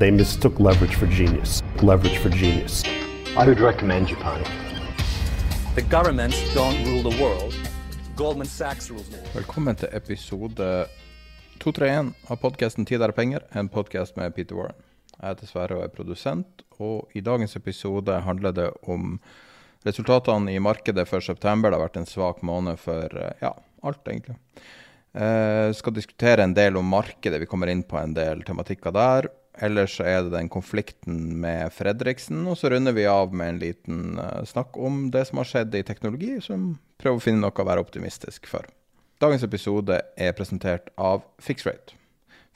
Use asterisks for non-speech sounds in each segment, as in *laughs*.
They mistook leverage for genius. Leverage for genius. I would recommend Japan. The governments don't rule the world. Goldman Sachs rules the world. Velkommen til episode 231 av podkasten 'Tid er penger', en podkast med Peter Warren. Jeg heter Sverre og er produsent, og i dagens episode handler det om resultatene i markedet for september. Det har vært en svak måned for eh, ja, alt, egentlig. Uh, skal diskutere en del om markedet, vi kommer inn på en del tematikker der. Ellers er det den konflikten med Fredriksen, og så runder vi av med en liten uh, snakk om det som har skjedd i teknologi, som prøver å finne noe å være optimistisk for. Dagens episode er presentert av Fixrate.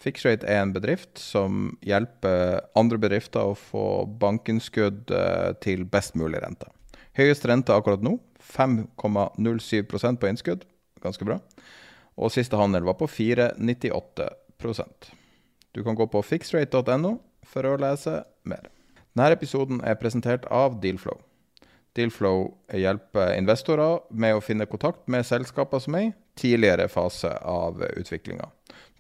Fixrate er en bedrift som hjelper andre bedrifter å få bankinnskudd uh, til best mulig rente. Høyest rente akkurat nå, 5,07% på innskudd. Ganske bra. Og siste handel var på 4,98 du kan gå på fixrate.no for å lese mer. Denne episoden er presentert av Dealflow. Dealflow hjelper investorer med å finne kontakt med selskaper som er i tidligere fase av utviklinga.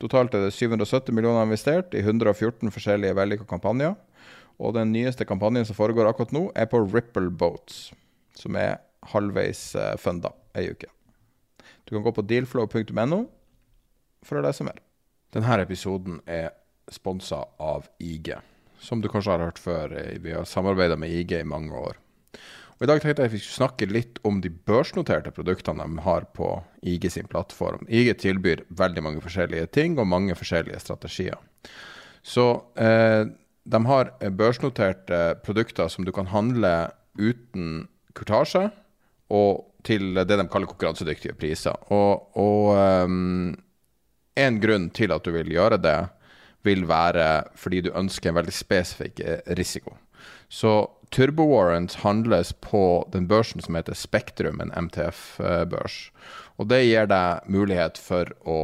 Totalt er det 770 millioner investert i 114 forskjellige vellykka kampanjer. Og den nyeste kampanjen som foregår akkurat nå, er på Ripple Boats, som er halvveis eh, funda ei uke. Du kan gå på dealflow.no for å lese mer. Denne episoden er sponsa av IG. Som du kanskje har hørt før, eh, vi har samarbeida med IG i mange år. Og I dag tenkte jeg vi skulle snakke litt om de børsnoterte produktene de har på IG sin plattform. IG tilbyr veldig mange forskjellige ting og mange forskjellige strategier. Så eh, de har børsnoterte produkter som du kan handle uten kurtasje, og til det de kaller konkurransedyktige priser. Og, og um, en grunn til at du vil gjøre det, vil være fordi du ønsker en veldig spesifikk eh, risiko. Så Turbo Warrants handles på den børsen som heter Spektrum, en MTF-børs. Og det gir deg mulighet for å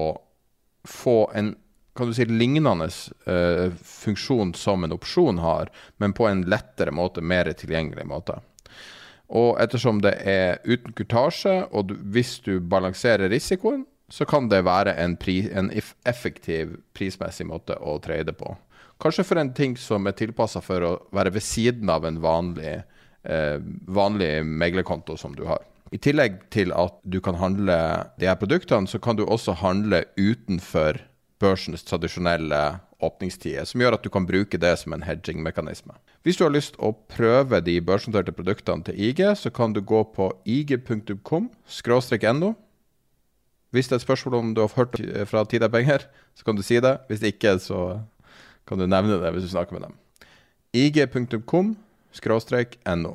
få en kan du si, lignende uh, funksjon som en opsjon har, men på en lettere måte, mer tilgjengelig måte. Og ettersom det er uten kurtasje, og du, hvis du balanserer risikoen, så kan det være en, pri, en effektiv prismessig måte å trade på. Kanskje for en ting som er tilpassa for å være ved siden av en vanlig, eh, vanlig meglerkonto som du har. I tillegg til at du kan handle de her produktene, så kan du også handle utenfor børsens tradisjonelle åpningstider, som gjør at du kan bruke det som en hedging-mekanisme. Hvis du har lyst å prøve de børsnoterte produktene til IG, så kan du gå på ig.com-no hvis det er et spørsmål om du har hørt fra Tid er penger, så kan du si det. Hvis ikke, så kan du nevne det hvis du snakker med dem. ig.com no.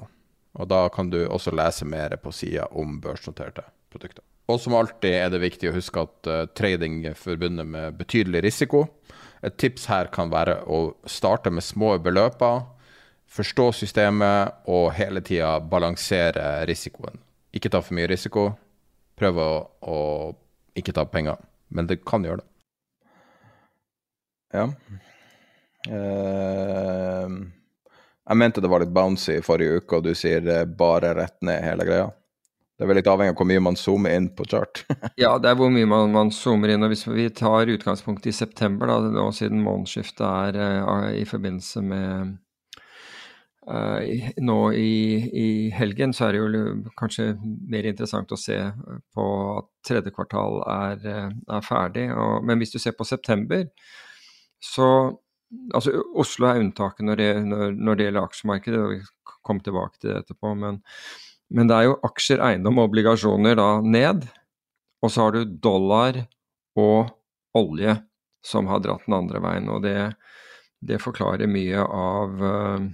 Og da kan du også lese mer på sida om børsnoterte produkter. Og som alltid er det viktig å huske at uh, trading er forbundet med betydelig risiko. Et tips her kan være å starte med små beløper, forstå systemet og hele tida balansere risikoen. Ikke ta for mye risiko. Prøv å, å ikke ta penger. Men det kan gjøre det. Ja. Uh, jeg mente det var litt bouncy i forrige uke, og du sier bare rett ned hele greia. Det er vel litt avhengig av hvor mye man zoomer inn på chart. *laughs* ja, det er hvor mye man, man, zoomer inn. og Hvis vi tar utgangspunkt i september, da, nå siden månedsskiftet er uh, i forbindelse med Uh, nå i, i, helgen så er det jo kanskje mer interessant å se på at tredje kvartal er, er ferdig. Og, men hvis du ser på september, så altså Oslo er unntaket når når, når det gjelder aksjemarkedet, og vi kommer tilbake til det etterpå. Men, men det er jo aksjer, eiendom og obligasjoner da ned. Og så har du dollar og olje som har dratt den andre veien. Og det, det forklarer mye av, uh,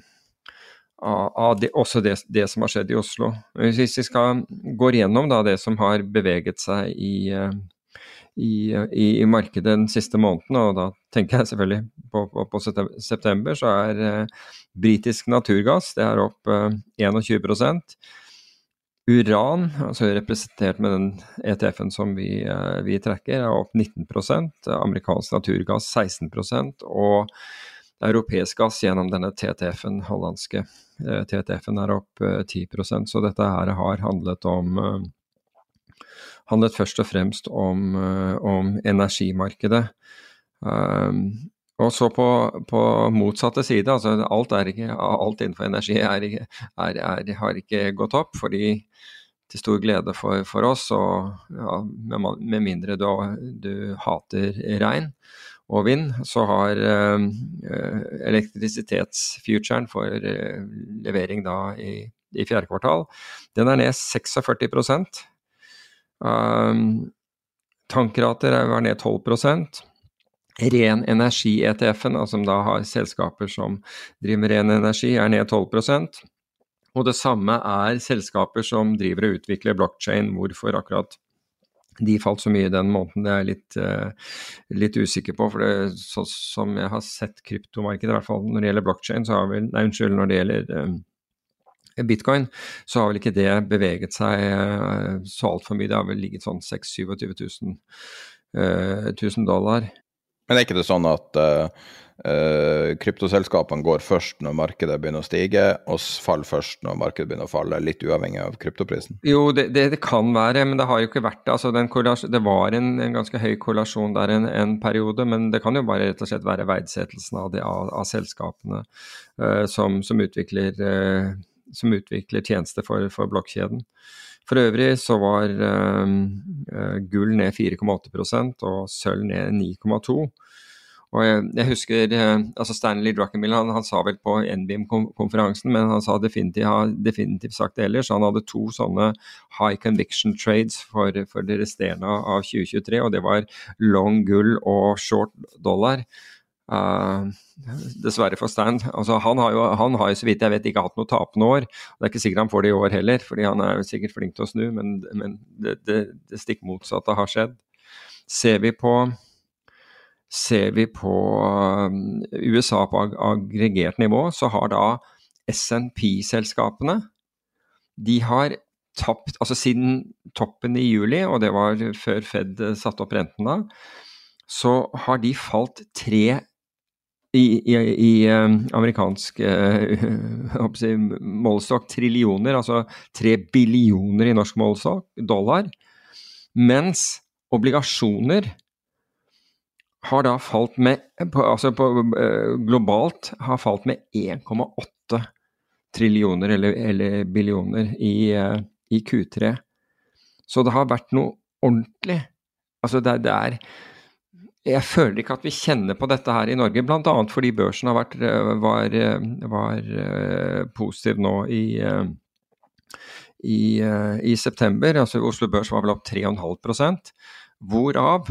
av det, også det, det, som har skjedd i Oslo. Hvis vi skal gå igjennom da, det som har beveget seg i, uh, i, i, i, markedet den siste måneden, og da tenker jeg selvfølgelig på, på, på september, så er eh, britisk naturgass det er opp 21% Uran, altså representert med den ETF-en som vi, vi trekker, er opp 19% Amerikansk naturgass 16% og europeisk gass gjennom denne TTF-en, hollandske eh, TTF-en er opp 10 eh, Så dette her har handlet om eh, handlet først og fremst om, om energimarkedet. Og så på, på, motsatte side, altså alt, ikke, alt innenfor energi er, er, er, har ikke gått opp, fordi til stor glede for, for oss, og ja, med, med, mindre du, du hater regn og vind, så har uh, elektrisitetsfuturen for uh, levering da i, i, fjerde kvartal, den er ned 46 um, Tankrater var ned 12% Ren energi-ETF-en, altså som da har selskaper som driver med ren energi, er ned 12% og det samme er selskaper som driver og utvikler blokkjede. Hvorfor akkurat de falt så mye den måneden, det er jeg litt, uh, litt usikker på. For det, så, som jeg har sett kryptomarkedet, i hvert fall når det gjelder blockchain, så har vel Nei, unnskyld, når det gjelder um, bitcoin, så har vel ikke det beveget seg uh, så altfor mye. Det har vel ligget sånn 6 27 000, uh, 1000 dollar. Men er ikke det sånn at uh, Uh, kryptoselskapene går først når markedet begynner å stige, og faller først når markedet begynner å falle, litt uavhengig av kryptoprisen? Jo, det, det, det kan være, men det har jo ikke vært det. Altså, det var en, en, ganske høy korrelasjon der en, en, periode, men det kan jo bare rett og slett være verdsettelsen av, av, av selskapene uh, som, som, utvikler, som, utvikler, tjenester for, for blokkjeden. For øvrig så var gull ned 4,8% og sølv ned 9,2 og jeg, jeg husker eh, altså Stanley Druckenmill han, han, sa vel på NBIM-konferansen, men han sa definitivt, har definitivt sagt det ellers. Han hadde to sånne high conviction trades for, for det resterende av 2023, og det var long gull og short dollar. Uh, dessverre for Stan. Altså, han, har jo, han har jo så vidt jeg vet ikke hatt noe tapende år. Det er ikke sikkert han får det i år heller, fordi han er jo sikkert flink til å snu, men, men det, det, det stikk motsatte har skjedd. Ser vi på Ser vi på um, USA på aggregert nivå, så har da SNP-selskapene de har tapt Altså siden toppen i juli, og det var før Fed satte opp renten da, så har de falt tre i, i, i um, amerikansk *laughs* uh, si, målestokk trillioner, altså tre billioner i norsk målestokk, dollar, mens obligasjoner har da falt med på, Altså på, uh, globalt har falt med 1,8 trillioner eller, eller billioner i, uh, i, Q3. Så det har vært noe ordentlig. Altså det, det, er Jeg føler ikke at vi kjenner på dette her i Norge, bl.a. fordi børsen har vært, eh, var, var uh, positiv nå i i, i, september. altså Oslo Børs var vel opp 3,5% hvorav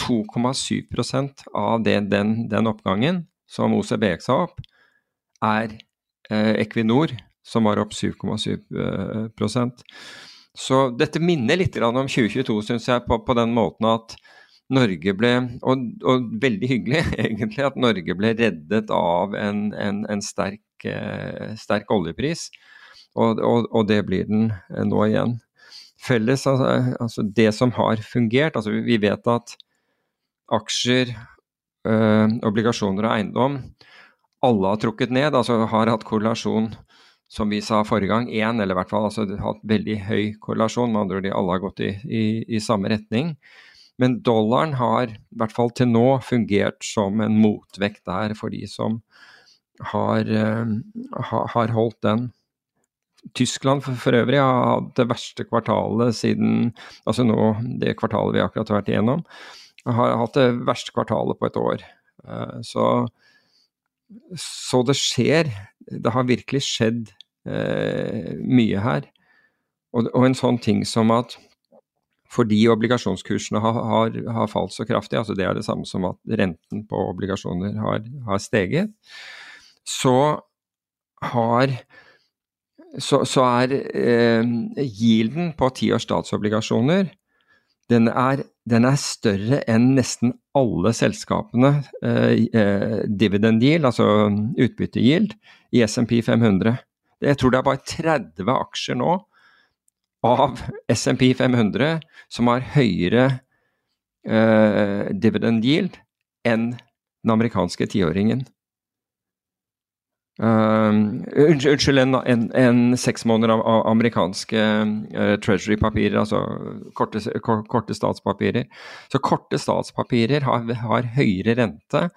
2,7% av det, den, den, oppgangen som OCBX sa opp, er eh, Equinor, som var opp 7,7 eh, Så dette minner litt om 2022, syns jeg, på, på, den måten at Norge ble, og, og, veldig hyggelig *laughs* egentlig, at Norge ble reddet av en, en, en sterk, eh, sterk, oljepris. Og, og, og, det blir den eh, nå igjen. Felles, altså, altså det som har fungert, altså vi vet at aksjer, eh, obligasjoner og eiendom, alle har trukket ned, altså har hatt korrelasjon, som vi sa forrige gang, én, eller i hvert fall altså, hatt veldig høy korrelasjon. Med andre ord, de alle har gått i, i, i samme retning. Men dollaren har, i hvert fall til nå, fungert som en motvekt der for de som har, har holdt den. Tyskland for, for, øvrig har hatt det verste kvartalet siden Altså nå, det kvartalet vi akkurat har vært igjennom, har hatt det verste kvartalet på et år. Så, så det skjer. Det har virkelig skjedd eh, mye her. Og, og, en sånn ting som at fordi obligasjonskursene har, har, har, falt så kraftig, altså det er det samme som at renten på obligasjoner har, har steget, så har så, så er eh, yielden på tiårs statsobligasjoner den er, den er, større enn nesten alle selskapene, eh, eh, dividend yield, altså utbyttegild, i SMP 500. Jeg tror det er bare 30 aksjer nå av SMP 500 som har høyere eh, dividend yield enn den amerikanske tiåringen. Uh, unnskyld, en, en, en seks måneder av, av amerikanske uh, treasury-papirer, altså korte, korte, statspapirer. Så korte statspapirer har, har, høyere rente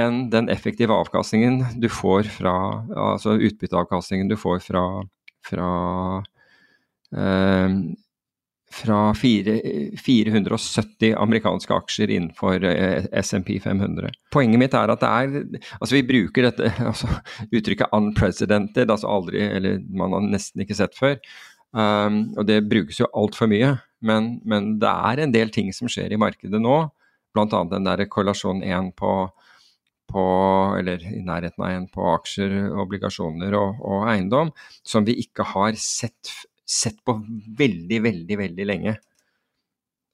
enn den effektive avkastningen du får fra Altså utbytteavkastningen du får fra, fra fra 470 amerikanske aksjer innenfor eh, SMP 500. Poenget mitt er at det er Altså, vi bruker dette *laughs* altså, uttrykket 'unprecedented', altså aldri, eller man har nesten ikke sett før. Um, og det brukes jo altfor mye. Men, men, det er en del ting som skjer i markedet nå, bl.a. den der korrelasjon 1 på, på, eller i nærheten av 1 på aksjer, obligasjoner og, og eiendom, som vi ikke har sett sett på veldig, veldig, veldig lenge.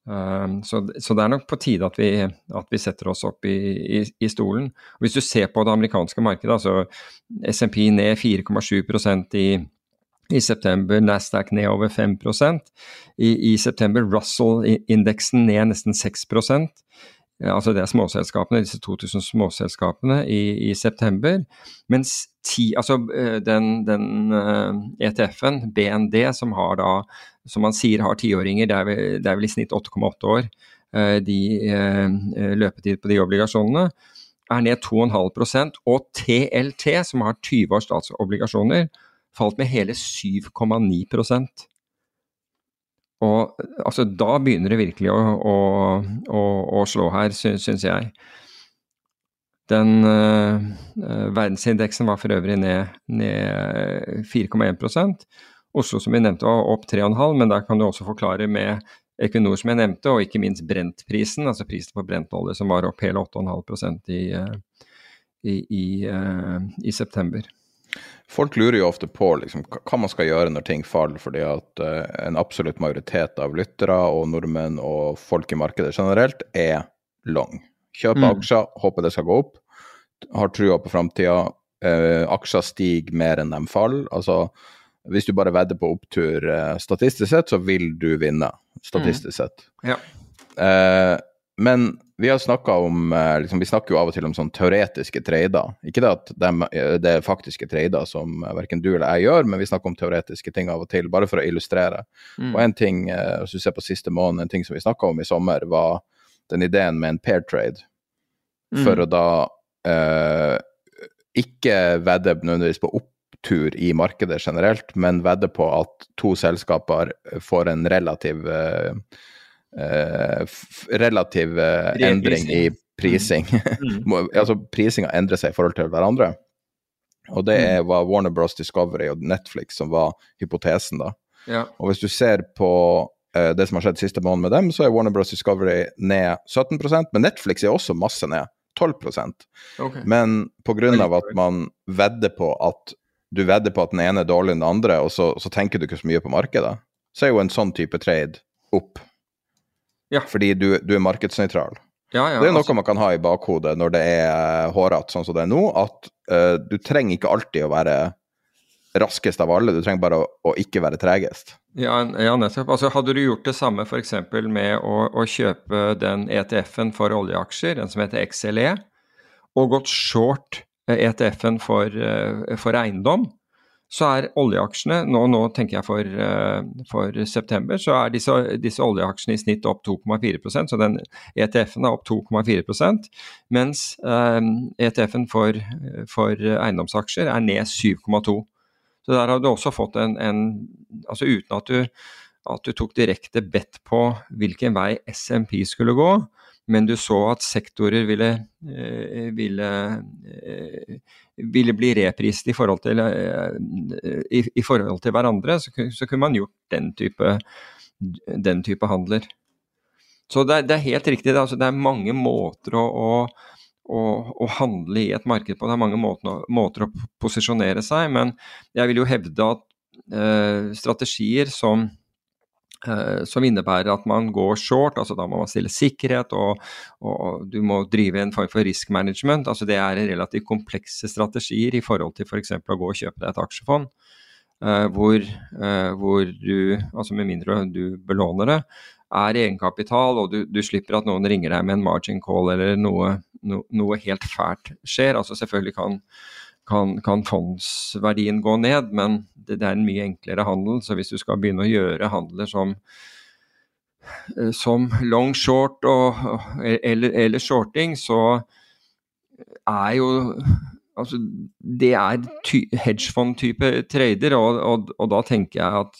Um, så, så, det er nok på tide at vi, at vi setter oss opp i, i, i, stolen. Hvis du ser på det amerikanske markedet, altså SMP ned 4,7% i, i september, Nasdaq ned over 5% I, i september Russell-indeksen ned nesten 6% altså det er småselskapene, disse 2000 småselskapene i, i september. Mens ti, altså eh, den, den uh, eh, ETF-en, BND, som har da, som man sier har tiåringer, det, det, er vel i snitt 8,8 år, uh, de løpetid på de obligasjonene, er ned 2,5% og TLT, som har 20 års statsobligasjoner, falt med hele 7,9 og altså, da begynner det virkelig å, å, å, å slå her, syns jeg. Den uh, verdensindeksen var for øvrig ned, ned 4,1% Oslo som vi nevnte var opp 3,5 men der kan du også forklare med Equinor som jeg nevnte, og ikke minst Brent-prisen, altså prisen på brentolje som var opp hele 8,5 i, i, i, i september. Folk lurer jo ofte på liksom, hva man skal gjøre når ting faller, fordi at en absolutt majoritet av lyttere og nordmenn og folk i markedet generelt er long. Kjøpe mm. aksjer, håper det skal gå opp. Har trua på framtida. Eh, aksjer stiger mer enn de faller. Altså, hvis du bare vedder på opptur eh, statistisk sett, så vil du vinne. Statistisk mm. sett. Ja. men vi har snakka om eh, liksom, Vi snakker jo av og til om sånn teoretiske trader. Ikke det at de, eh, det er faktiske trader som eh, verken du eller jeg gjør, men vi snakker om teoretiske ting av og til, bare for å illustrere. Mm. Og en ting, hvis du ser på siste måned, en ting som vi snakka om i sommer, var den ideen med en pair trade. Mm. For å da eh, ikke vedde nødvendigvis på opptur i markedet generelt, men vedde på at to selskaper får en relativ eh, eh, relativ eh, endring i prising. Mm. *laughs* mm. altså Prisinga endrer seg i forhold til hverandre. Og det mm. var Warner Bros Discovery og Netflix som var hypotesen, da. Ja. Og hvis du ser på uh, det som har skjedd siste måned med dem, så er Warner Bros Discovery ned 17% men Netflix er også masse ned. 12 okay. Men pga. at man vedder på at du vedder på at den ene er dårlig enn den andre, og så, så tenker du ikke så mye på markedet, så er jo en sånn type trade opp. Ja. Fordi du, du er markedsnøytral. Ja, ja, det er noe altså. man kan ha i bakhodet når det er eh, hårete, sånn som det er nå, at uh, du trenger ikke alltid å være raskest av alle, du trenger bare å, å ikke være tregest. Ja, ja, nettopp. Altså, hadde du gjort det samme f.eks. med å, å, kjøpe den ETF-en for oljeaksjer, den som heter XLE, og gått short ETF-en for, uh, for eiendom, så er oljeaksjene nå, nå tenker jeg for, uh, for, september, så er disse, disse oljeaksjene i snitt opp 2,4% så den ETF-en er opp 2,4% mens eh, ETF-en for, for, eiendomsaksjer er ned 7,2 Så der har du også fått en, en Altså uten at du, at du tok direkte bedt på hvilken vei SMP skulle gå, men du så at sektorer ville, eh, ville, eh, ville bli reprist i forhold til, eh, i, i forhold til hverandre, så, så, kunne man gjort den type, den type handler. Så det, det, er helt riktig. Det, altså, det er mange måter å, å, å, å, handle i et marked på. Det er mange måter, måter, å posisjonere seg. Men jeg vil jo hevde at uh, strategier som Eh, som innebærer at man går short, altså da må man stille sikkerhet og, og du må drive en form for risk management. altså Det er relativt komplekse strategier i forhold til f.eks. For å gå og kjøpe deg et aksjefond. Uh, hvor, uh, hvor, du, altså med mindre du belåner det, er egenkapital og du, du, slipper at noen ringer deg med en margin call eller noe, no, noe helt fælt skjer. altså Selvfølgelig kan kan, kan fondsverdien gå ned, men det, det, er en mye enklere handel. Så hvis du skal begynne å gjøre handler som, eh, som long short og, eller, eller, shorting, så er jo Altså, det er hedgefond-type trader, og, og, og, da tenker jeg at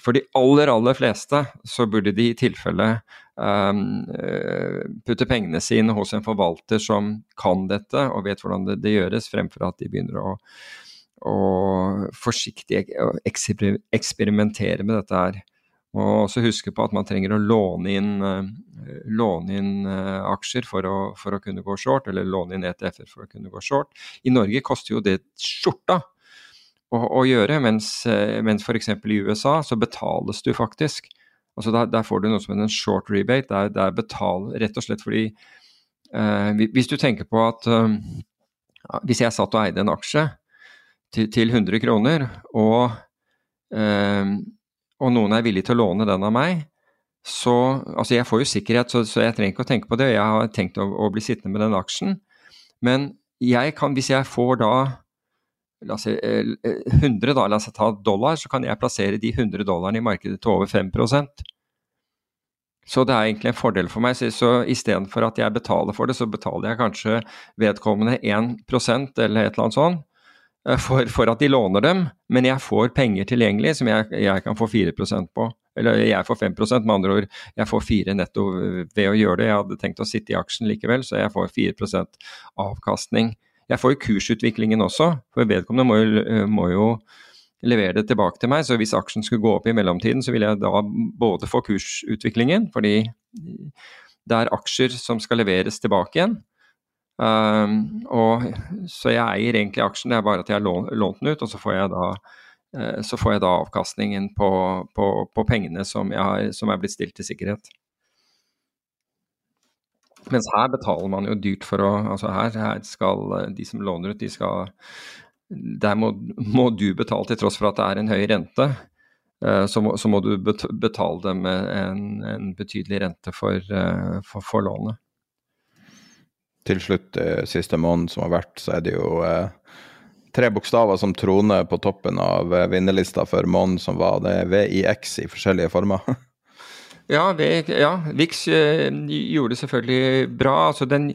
for de aller, aller fleste så burde de i tilfelle putte pengene sine hos en forvalter som kan dette og vet hvordan det, det gjøres, fremfor at de begynner å, å forsiktig eksperimentere med dette her. Og også huske på at man trenger å låne inn, uh, låne inn uh, aksjer for å, for å, kunne gå short, eller låne inn ETF-er for å kunne gå short. I Norge koster jo det skjorta å, å gjøre, mens, mens f.eks. i USA så betales du faktisk Altså der, der, får du noe som heter en short rebate. Det er, det er rett og slett fordi uh, Hvis du tenker på at uh, hvis jeg satt og eide en aksje til, til 100 kroner, og, uh, og, noen er villig til å låne den av meg, så Altså jeg får jo sikkerhet, så, så jeg trenger ikke å tenke på det. Jeg har tenkt å, å bli sittende med den aksjen. Men jeg kan, hvis jeg får da la oss si, 100 eh, da, la oss ta dollar, så kan jeg plassere de 100 dollarene i markedet til over 5% Så det er egentlig en fordel for meg. Så, så istedenfor at jeg betaler for det, så betaler jeg kanskje vedkommende 1 eller et eller annet sånt eh, for, for, at de låner dem, men jeg får penger tilgjengelig som jeg, jeg kan få 4% på. Eller jeg får 5 med andre ord. Jeg får 4 netto ved å gjøre det. Jeg hadde tenkt å sitte i aksjen likevel, så jeg får 4% avkastning. Jeg får jo kursutviklingen også, for vedkommende må jo, eh, må jo levere det tilbake til meg. Så hvis aksjen skulle gå opp i mellomtiden, så vil jeg da både få kursutviklingen, fordi det er aksjer som skal leveres tilbake igjen. Um, og, så jeg eier egentlig aksjen, det er bare at jeg har lånt den ut, og så får jeg da, uh, får jeg da avkastningen på, på, på pengene som, har, som, er blitt stilt til sikkerhet. Mens her betaler man jo dyrt for å Altså her, her skal eh, de som låner ut, de skal Der må, må, du betale til tross for at det er en høy rente. Eh, så må, så må du betale dem en, en betydelig rente for, eh, for, for, lånet. Til slutt, siste måneden som har vært, så er det jo tre bokstaver som troner på toppen av vinnerlista for måneden som var. Det VIX i forskjellige former. *laughs* Ja, ja Vix øh, gjorde det selvfølgelig bra. Altså den,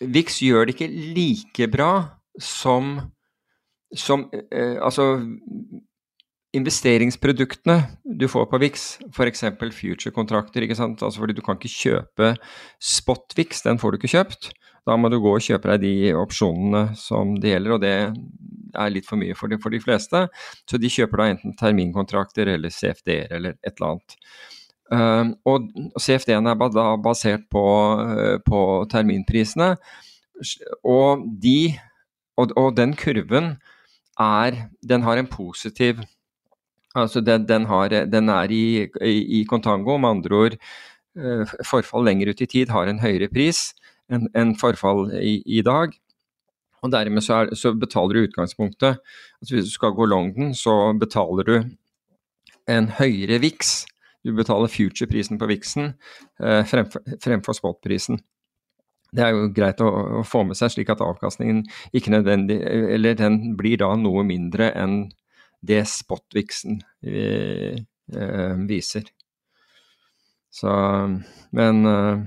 Vix gjør det ikke like bra som, som øh, Altså investeringsproduktene du får på VIX, f.eks. future-kontrakter, ikke sant? Altså fordi du kan ikke kjøpe spot-VIX, den får du ikke kjøpt. Da må du gå og kjøpe deg de opsjonene som det gjelder, og det er litt for mye for de, for de fleste. Så de kjøper da enten terminkontrakter eller CFD-er eller et eller annet. Uh, og CFD-en er da basert på, uh, på terminprisene. Og, de, og, og, den kurven er Den har en positiv Altså den, den, har, den er i, i, i, kontango, med andre ord uh, forfall lenger ut i tid har en høyere pris enn en forfall i, i, dag. Og dermed så, er, så betaler du utgangspunktet altså Hvis du skal gå long den, så betaler du en høyere VIX du betaler future-prisen på viksen eh, fremfor, fremfor spot-prisen. Det er jo greit å, å, få med seg, slik at avkastningen ikke nødvendig Eller den blir da noe mindre enn det Spotvixen vi, eh, viser. Så Men eh,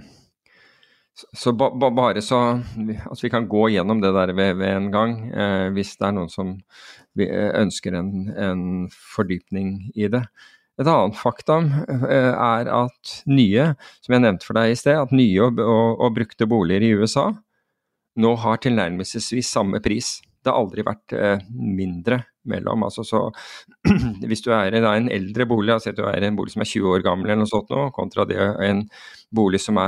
så ba, ba, bare så at vi kan gå gjennom det der ved, ved en gang, eh, hvis det er noen som ønsker en, en, fordypning i det. Et annet faktum eh, er at nye, som jeg nevnte for deg i sted, at nye og, og, og brukte boliger i USA nå har tilnærmelsesvis samme pris. Det har aldri vært eh, mindre mellom. Altså, så, *clears throat* hvis du er i en eldre bolig, altså du er en bolig som er 20 år gammel eller noe sånt nå, kontra det en bolig som,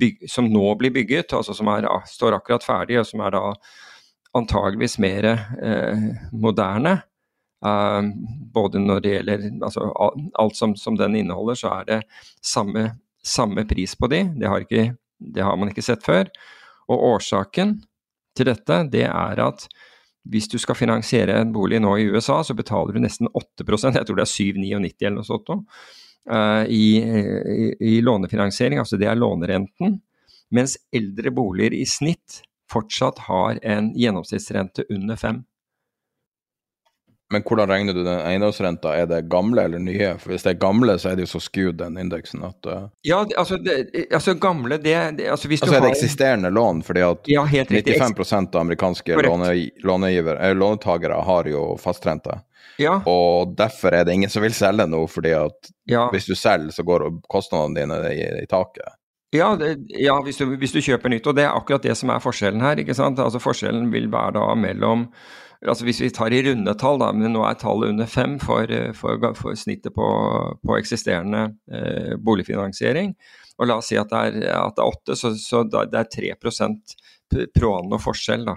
byg, som nå blir bygget, altså som er, står akkurat ferdig, og som er da antageligvis mer eh, moderne. Uh, både når det gjelder altså, alt som, som, den inneholder, så er det samme, samme pris på de. Det har, ikke, det har man ikke sett før. Og årsaken til dette, det er at hvis du skal finansiere en bolig nå i USA, så betaler du nesten 8% jeg tror det er 7,99 eller noe sånt nå, uh, i, i, i, lånefinansiering, altså det er lånerenten. Mens eldre boliger i snitt fortsatt har en gjennomsnittsrente under 5 men hvordan regner du den eiendomsrenta? Er det gamle eller nye? For Hvis det er gamle, så er det jo så skewed, den indeksen, at uh... Ja, altså, det, altså, gamle, det, Altså, hvis altså, du har er det eksisterende lån, fordi at ja, 95 av amerikanske låne, lånegiver, eh, låntakere har jo fastrente. Ja. Og derfor er det ingen som vil selge nå, fordi at ja. hvis du selger, så går kostnadene dine i, i taket. Ja, det, ja hvis, du, hvis, du, kjøper nytt. Og det er akkurat det som er forskjellen her. ikke sant? Altså Forskjellen vil være da mellom altså Hvis vi tar i runde tall, da, men nå er tallet under fem for, for, for snittet på, på eksisterende eh, boligfinansiering, og la oss si at det er, at det er åtte, så, så det er 3 proano forskjell. da.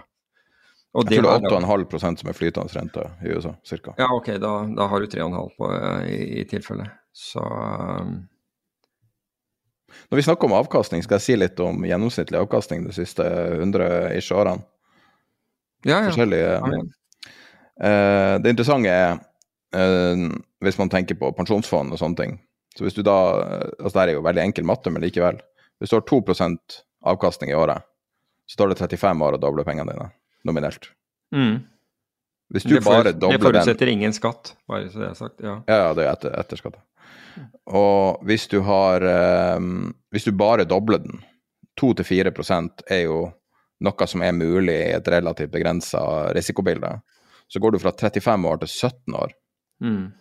Og jeg tror det er 8,5% som er flytende rente i USA, ca. Ja, ok, da, da har du 3,5 på eh, i, i tilfelle. Så um... Når vi snakker om avkastning, skal jeg si litt om gjennomsnittlig avkastning de siste 100 ish årene. Ja, ja. Forskjellige ja, uh, Det interessante er, uh, hvis man tenker på pensjonsfond og sånne ting så hvis du da, altså Det er jo veldig enkel matte, men likevel. Hvis du har 2% avkastning i året, så tar det 35 år å doble pengene dine, nominelt. Mm. Hvis du bare dobler den Det forutsetter ingen skatt, bare så det er sagt. Ja, ja, det er etter, etterskatt. Og hvis du har um, Hvis du bare dobler den, 2-4% er jo noe som er mulig i et relativt begrensa risikobilde. Så går du fra 35 år til 17 år. Mm.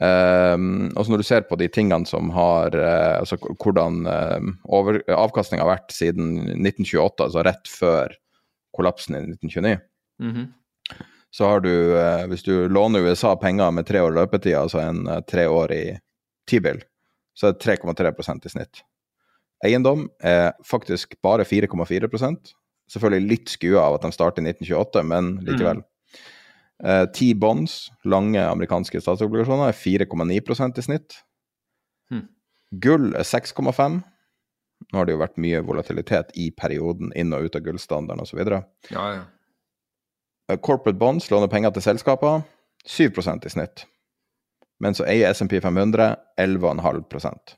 Um, og så når du ser på de tingene som har uh, Altså hvordan uh, over, avkastninga har vært siden 1928, altså rett før kollapsen i 1929, mm -hmm. så har du uh, Hvis du låner USA penger med tre år løpetid, altså en uh, tre år i T-bil, så er det 3,3% i snitt. Eiendom er faktisk bare 4,4 Selvfølgelig litt skua av at de starter i 1928, men likevel. Mm. Eh, T-bonds, lange amerikanske statsobligasjoner, er 4,9% i snitt. Mm. Gull er 6,5. Nå har det jo vært mye volatilitet i perioden inn og ut av gullstandarden osv. Ja, ja. Uh, corporate bonds låner penger til selskaper, 7% i snitt. Men så eier SMP 500 11,5%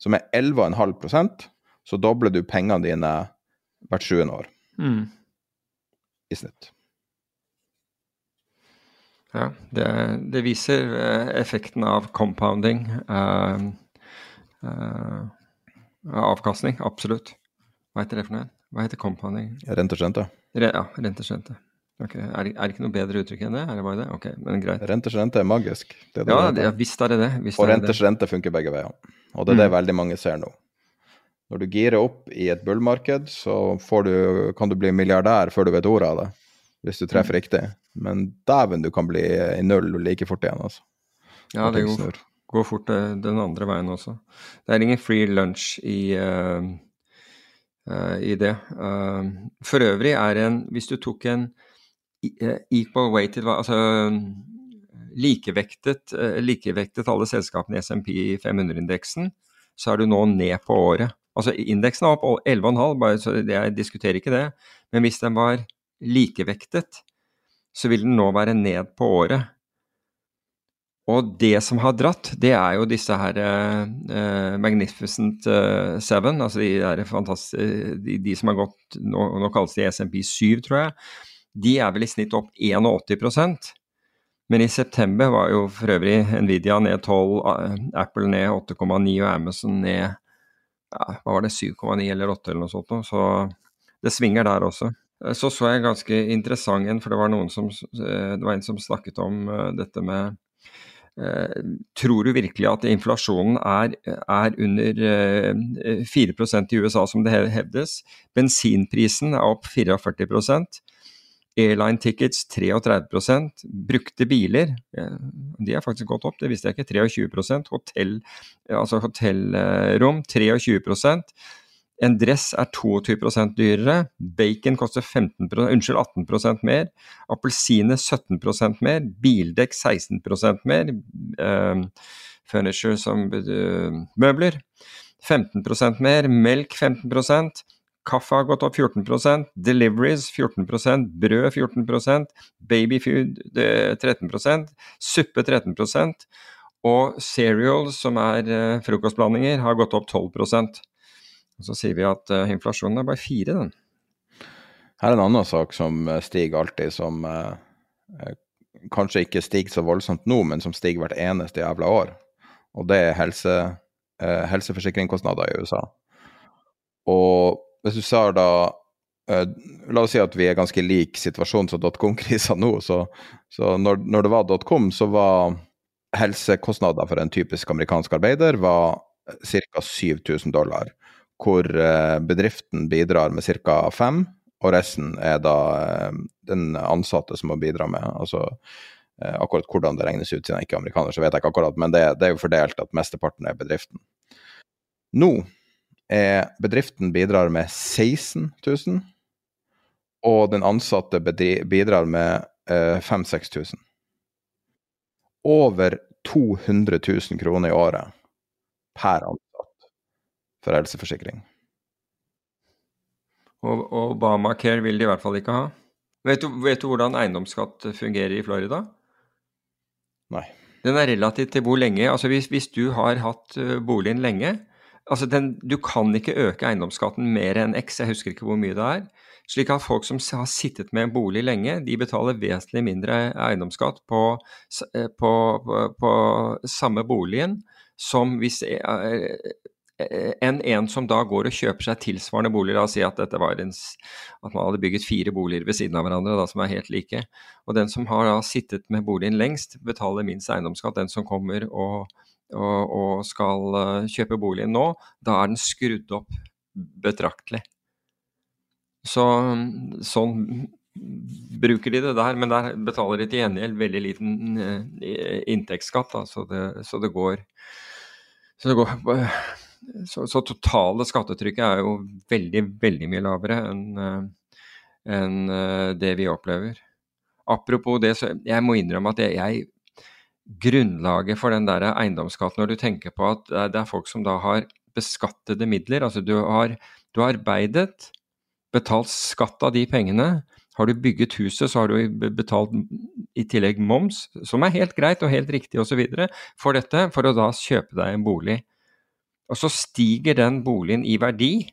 Så med 11,5% så dobler du pengene dine hvert sjuende år. Mm. I snitt. Ja, det, det viser eh, effekten av compounding. Uh, uh, avkastning, absolutt. Hva heter det for noe? Hva heter compounding? Renteskjente. Re, ja, rentesrente. Okay. Er, er, det ikke noe bedre uttrykk enn det? Er det bare det? Ok, men greit. Renters rente er magisk. Det er det ja, det, visst er det det. og renters rente funker begge veier. Og det er det mm. veldig mange ser nå. Når du girer opp i et bullmarked, så du, kan du bli milliardær før du vet ordet av det. Hvis du treffer mm. riktig. Men dæven, du kan bli i null like fort igjen, altså. Ja, det går, går, fort eh, den andre veien også. Det er ingen free lunch i, uh, uh, i det. Uh, for øvrig er en Hvis du tok en equal weighted Altså likevektet, likevektet alle selskapene i SMP 500-indeksen, så er du nå ned på året. Altså Indeksen er opp 11,5, så jeg diskuterer ikke det. Men hvis den var likevektet, så vil den nå være ned på året. Og det som har dratt, det er jo disse her uh, Magnificent uh, Seven, altså de de, de, som har gått nå, nå kalles de SMP 7, tror jeg. De er vel i snitt opp 81% Men i september var jo for øvrig Nvidia ned 12, Apple ned 8,9 og Amazon ned ja, hva var det, 7,9 eller 8 eller noe sånt. Så det svinger der også. Så så jeg ganske interessant en, for det var som det var en som snakket om dette med Tror du virkelig at inflasjonen er, er under 4% i USA, som det hevdes? Bensinprisen er opp 44 Airline tickets 33% Brukte biler, de har faktisk gått opp, det visste jeg ikke. 23% Hotell, altså hotellrom 23% En dress er 22% dyrere. Bacon koster 15% unnskyld, 18% mer. Appelsiner 17% mer. Bildekk 16% mer. Uh, furniture som uh, møbler 15% mer. Melk 15 Kaffe har gått opp 14% deliveries 14% brød 14% babyfood 13% suppe 13% og cereals, som er uh, frokostblandinger, har gått opp 12 og Så sier vi at uh, inflasjonen er bare fire, den. Her er en annen sak som eh, stiger alltid, som kanskje ikke stiger så voldsomt nå, men som stiger hvert eneste jævla år. Og det er helse, helseforsikringskostnader i USA. Og hvis du ser da uh, La oss si at vi er ganske lik situasjonen som dotcom-krisa nå. Så, så når, når, det var dotcom, så var helsekostnader for en typisk amerikansk arbeider var ca. 7000 dollar. Hvor uh, bedriften bidrar med ca. 5 og resten er da den ansatte som må bidra med. altså Akkurat hvordan det regnes ut, siden jeg ikke er amerikaner, så vet jeg ikke akkurat, men det, det er jo fordelt at mesteparten er bedriften. Nå er bedriften bidrar med 16 000, og den ansatte bidrar med eh, 5000-6000. Over 200 000 kroner i året per ansatt for helseforsikring. Og, og Obamacare vil de i hvert fall ikke ha. Vet du, vet du hvordan eiendomsskatt fungerer i Florida? Nei. Den er relativt til hvor lenge. Altså hvis, hvis du har hatt eh, boligen lenge, Altså den, du kan ikke øke eiendomsskatten mer enn x, jeg husker ikke hvor mye det er. Slik at folk som har sittet med en bolig lenge, de betaler vesentlig mindre eiendomsskatt på, eh, på, på, på samme boligen som hvis eh, eh, enn en som da går og kjøper seg tilsvarende bolig. La oss si at, en, at man hadde bygget fire boliger ved siden av hverandre da, som er helt like. Og den som har da sittet med boligen lengst, betaler minst eiendomsskatt. Den som kommer og og, og skal eh, kjøpe boligen nå, da er den skrudd opp betraktelig. Så sånn bruker de det der, men der betaler de til gjengjeld veldig liten eh, inntektsskatt. Da, så, det, så, det, går så, det går så, så, totale skattetrykket er jo veldig, veldig mye lavere enn en enn det vi opplever. Apropos det, så jeg må innrømme at jeg, jeg grunnlaget for den der eiendomsskatten, når du tenker på at det er folk som da har beskattede midler, altså du har, du har arbeidet, betalt skatt av de pengene. Har du bygget huset, så har du betalt i tillegg moms, som er helt greit og helt riktig osv. for dette, for å da kjøpe deg en bolig. Og så stiger den boligen i verdi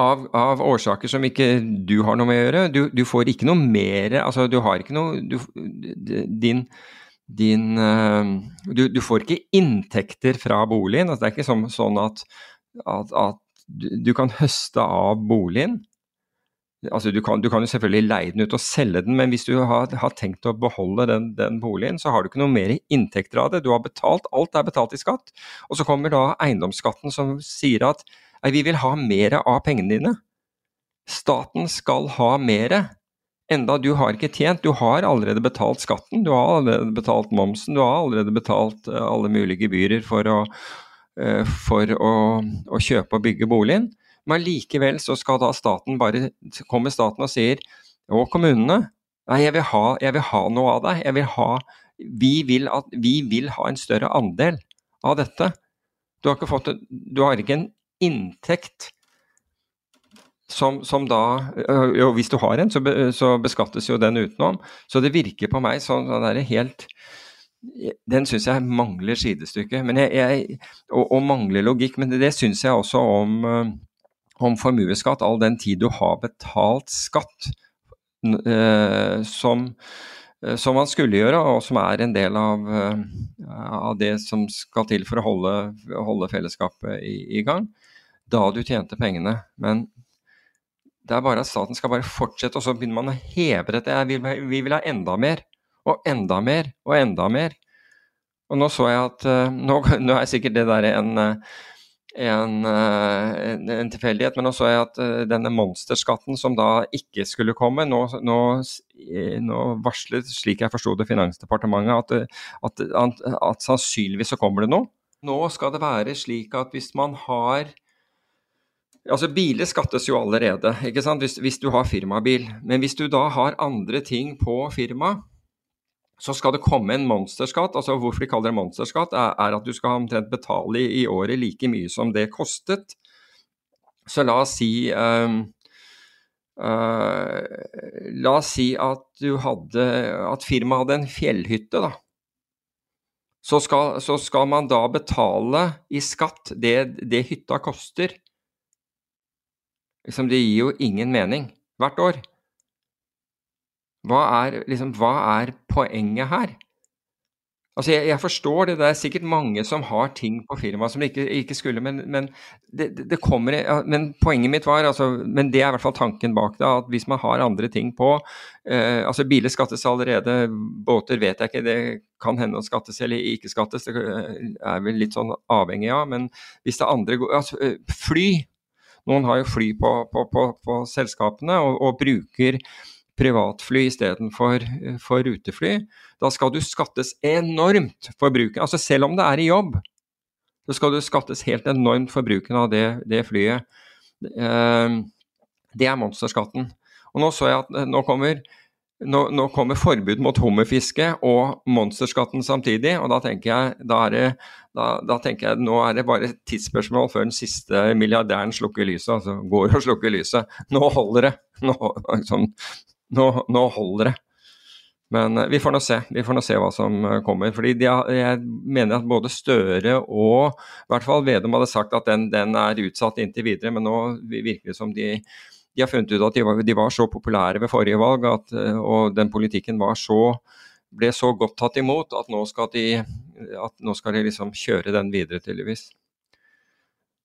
av, av, årsaker som ikke du har noe med å gjøre. Du, du får ikke noe mer Altså, du har ikke noe du, Din, din uh, du, du, får ikke inntekter fra boligen. Altså, det er ikke sånn, sånn at, at, at du kan høste av boligen. Altså, du kan jo selvfølgelig leie den ut og selge den, men hvis du har, har tenkt å beholde den, den, boligen, så har du ikke noe mer inntekter av det. Du har betalt, alt er betalt i skatt. Og så kommer da eiendomsskatten som sier at Vi vil ha mer av pengene dine. Staten skal ha mer, enda du har ikke tjent. Du har allerede betalt skatten, du har allerede betalt momsen, du har allerede betalt eh, alle mulige gebyrer for å, eh, for å, å kjøpe og bygge boligen. Men likevel så skal da staten bare Kommer staten og sier Og kommunene Nei, jeg vil ha, jeg vil ha noe av deg. Vil ha vi vil, at, vi vil ha en større andel av dette. Du har ikke, fått, du har ikke en inntekt som, som da Jo, hvis du har en, så, be, så, beskattes jo den utenom. Så det virker på meg sånn, at det er helt Den syns jeg mangler sidestykke. Jeg, jeg, og, og, mangler logikk. Men det, det syns jeg også om, om formuesskatt, all den tid du har betalt skatt øh, som, uh, som man skulle gjøre, og som er en del av, av det som skal til for å holde, holde fellesskapet i, i, gang, da du tjente pengene. Men det er bare at staten skal bare fortsette, og så begynner man å heve dette. Vi vil, vi vil ha enda mer, og enda mer, og enda mer. Og nå så jeg at Nå, nå er sikkert det der en en, eh, en, tilfeldighet. Men nå så jeg at denne monsterskatten som da ikke skulle komme, nå, nå, nå varslet, slik jeg forsto det, Finansdepartementet at, at, at, at, sannsynligvis så kommer det noe. Nå skal det være slik at hvis man har Altså Biler skattes jo allerede, ikke sant? Hvis, hvis du har firmabil. Men hvis du da har andre ting på firmaet så skal det komme en monsterskatt. altså Hvorfor de kaller det monsterskatt, er, er at du skal omtrent betale i, i, året like mye som det kostet. Så la oss si um, uh, La oss si at du hadde At firmaet hadde en fjellhytte, da. Så skal, så skal, man da betale i skatt det, det hytta koster. Liksom, det gir jo ingen mening hvert år. Hva er, liksom, hva er poenget her? Altså, jeg, jeg, forstår det, det er sikkert mange som har ting på firmaet som de ikke, ikke skulle, men, men, det, det kommer, men, poenget mitt var, altså, men det er i hvert fall tanken bak det, at hvis man har andre ting på eh, altså Biler skattes allerede, båter vet jeg ikke, det kan hende å skattes eller ikke skattes, det er vel litt sånn avhengig av, men hvis det er andre altså, eh, Fly! Noen har jo fly på, på, på, på selskapene og, og bruker privatfly istedenfor for rutefly, da skal du skattes enormt for bruken. Altså selv om det er i jobb, så skal du skattes helt enormt for bruken av det, det flyet. Ehm, det er monsterskatten. Og nå så jeg at eh, nå kommer, nå, nå kommer forbud mot hummerfiske og monsterskatten samtidig, og da tenker jeg da er det da, da, tenker jeg nå er det bare et tidsspørsmål før den siste milliardæren slukker lyset. Altså går og slukker lyset. Nå holder det! Nå, liksom, nå, nå holder det. Men eh, vi får nå se. Vi får nå se hva som eh, kommer. fordi de, Jeg mener at både Støre og i hvert fall Vedum hadde sagt at den, den er utsatt inntil videre, men nå virker det som de, de har funnet ut at de var, de var, så populære ved forrige valg, at, eh, og den politikken så, ble så godt tatt imot at nå skal de, nå skal de liksom kjøre den videre, tydeligvis.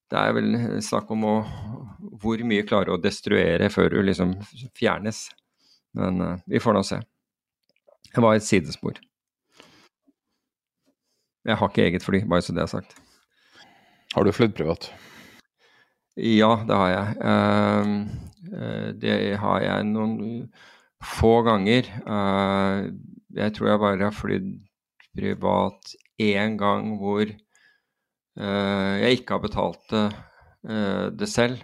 Det er vel snakk om å, hvor mye klare å destruere før du liksom fjernes. Men uh, vi får nå se. Det var et sidespor. Jeg har ikke eget fly, bare så det er sagt. Har du flydd privat? Ja, det har jeg. Uh, det har jeg noen få ganger. Uh, jeg tror jeg bare har flydd privat én gang hvor jeg ikke har betalt det selv.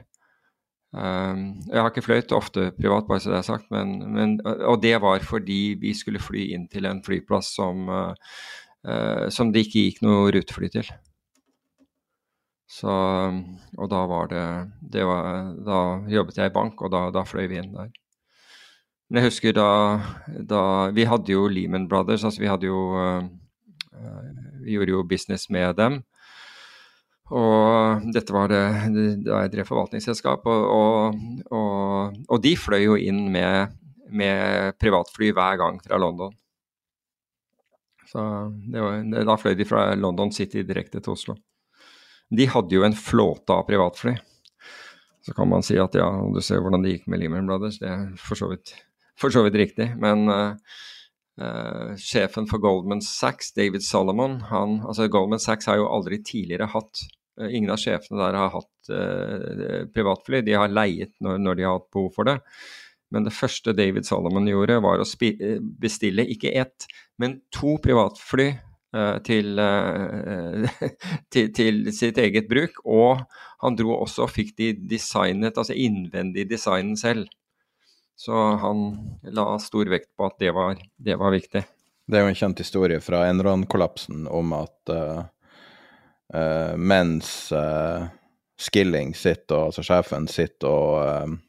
Um, jeg har ikke fløyet ofte privat, bare så det er sagt, men, men, og det var fordi vi skulle fly inn til en flyplass som, som det ikke gikk noe rutefly til. Så, og da var det, det var, Da jobbet jeg i bank, og da, da, fløy vi inn der. Men jeg husker da, da Vi hadde jo Lehman Brothers, altså vi hadde jo uh, Vi gjorde jo business med dem. Og dette var det, da jeg drev forvaltningsselskap, og, og, og, og, de fløy jo inn med, med, privatfly hver gang fra London. Så var, Da fløy de fra London City direkte til Oslo. De hadde jo en flåte av privatfly. Så kan man si at ja, du ser hvordan det gikk med Lehman Brothers, det er for så vidt, for så vidt riktig. Men uh, uh, sjefen for Goldman Sachs, David Solomon, han, altså Goldman Sachs har jo aldri tidligere hatt uh, ingen av sjefene der har hatt privatfly, de har leiet når, når, de har hatt behov for det. Men det første David Solomon gjorde, var å bestille ikke ett, men to privatfly til, eh, *laughs* til, til, sitt eget bruk. Og han dro også og fikk de designet, altså innvendig designen selv. Så han la stor vekt på at det var, det var viktig. Det er jo en kjent historie fra Enron-kollapsen om at uh, Uh, mens uh, Skilling sitter, og, altså sjefen sitter og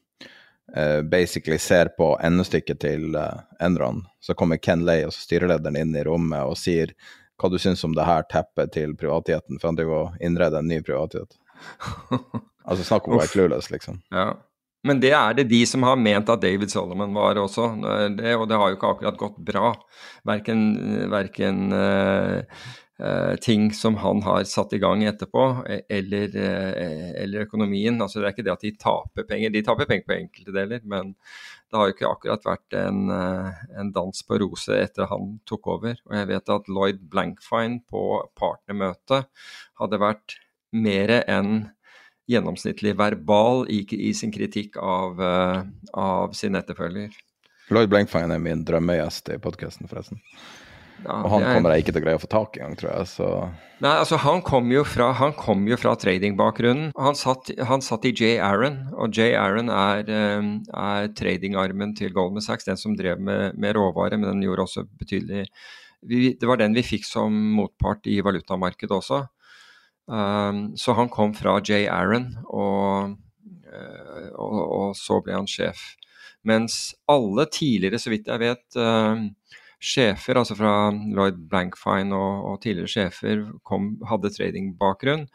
basically ser på endestykket til Enron, så kommer Ken Lay, altså styrelederen, inn i rommet og sier hva du syns om det her teppet til privatheten, for han driver og innreder en ny privathet. *laughs* altså snakk om å være clueless, liksom. Ja. Men det er det de som har ment at David Solomon var også, det, og det har jo ikke akkurat gått bra. Verken, verken uh, uh, ting som han har satt i gang etterpå, eller, uh, eller, økonomien. Altså Det er ikke det at de taper penger, de taper penger på enkelte deler, men det har jo ikke akkurat vært en, en dans på roser etter han tok over. Og jeg vet at Lloyd Blankfine på partnermøtet hadde vært mer enn gjennomsnittlig verbal i, i sin kritikk av, uh, av, sin etterfølger. Lloyd Blankfine er min drømmegjest i podkasten, forresten. Ja, og han er... kommer jeg ikke til å greie å få tak i engang, tror jeg. Så... Nei, altså Han kom jo fra, han kom jo fra tradingbakgrunnen. Han satt, han satt i J. Aaron, og J. Aaron er, um, er tradingarmen til Goldman Sachs, den som drev med, med råvare, men den gjorde også betydelig vi, Det var den vi fikk som motpart i valutamarkedet også. Um, så han kom fra J. Aaron, og, uh, og, og, så ble han sjef. Mens alle tidligere, så vidt jeg vet, uh, sjefer, altså fra Lloyd Blankfine og, og tidligere sjefer, kom, hadde tradingbakgrunn,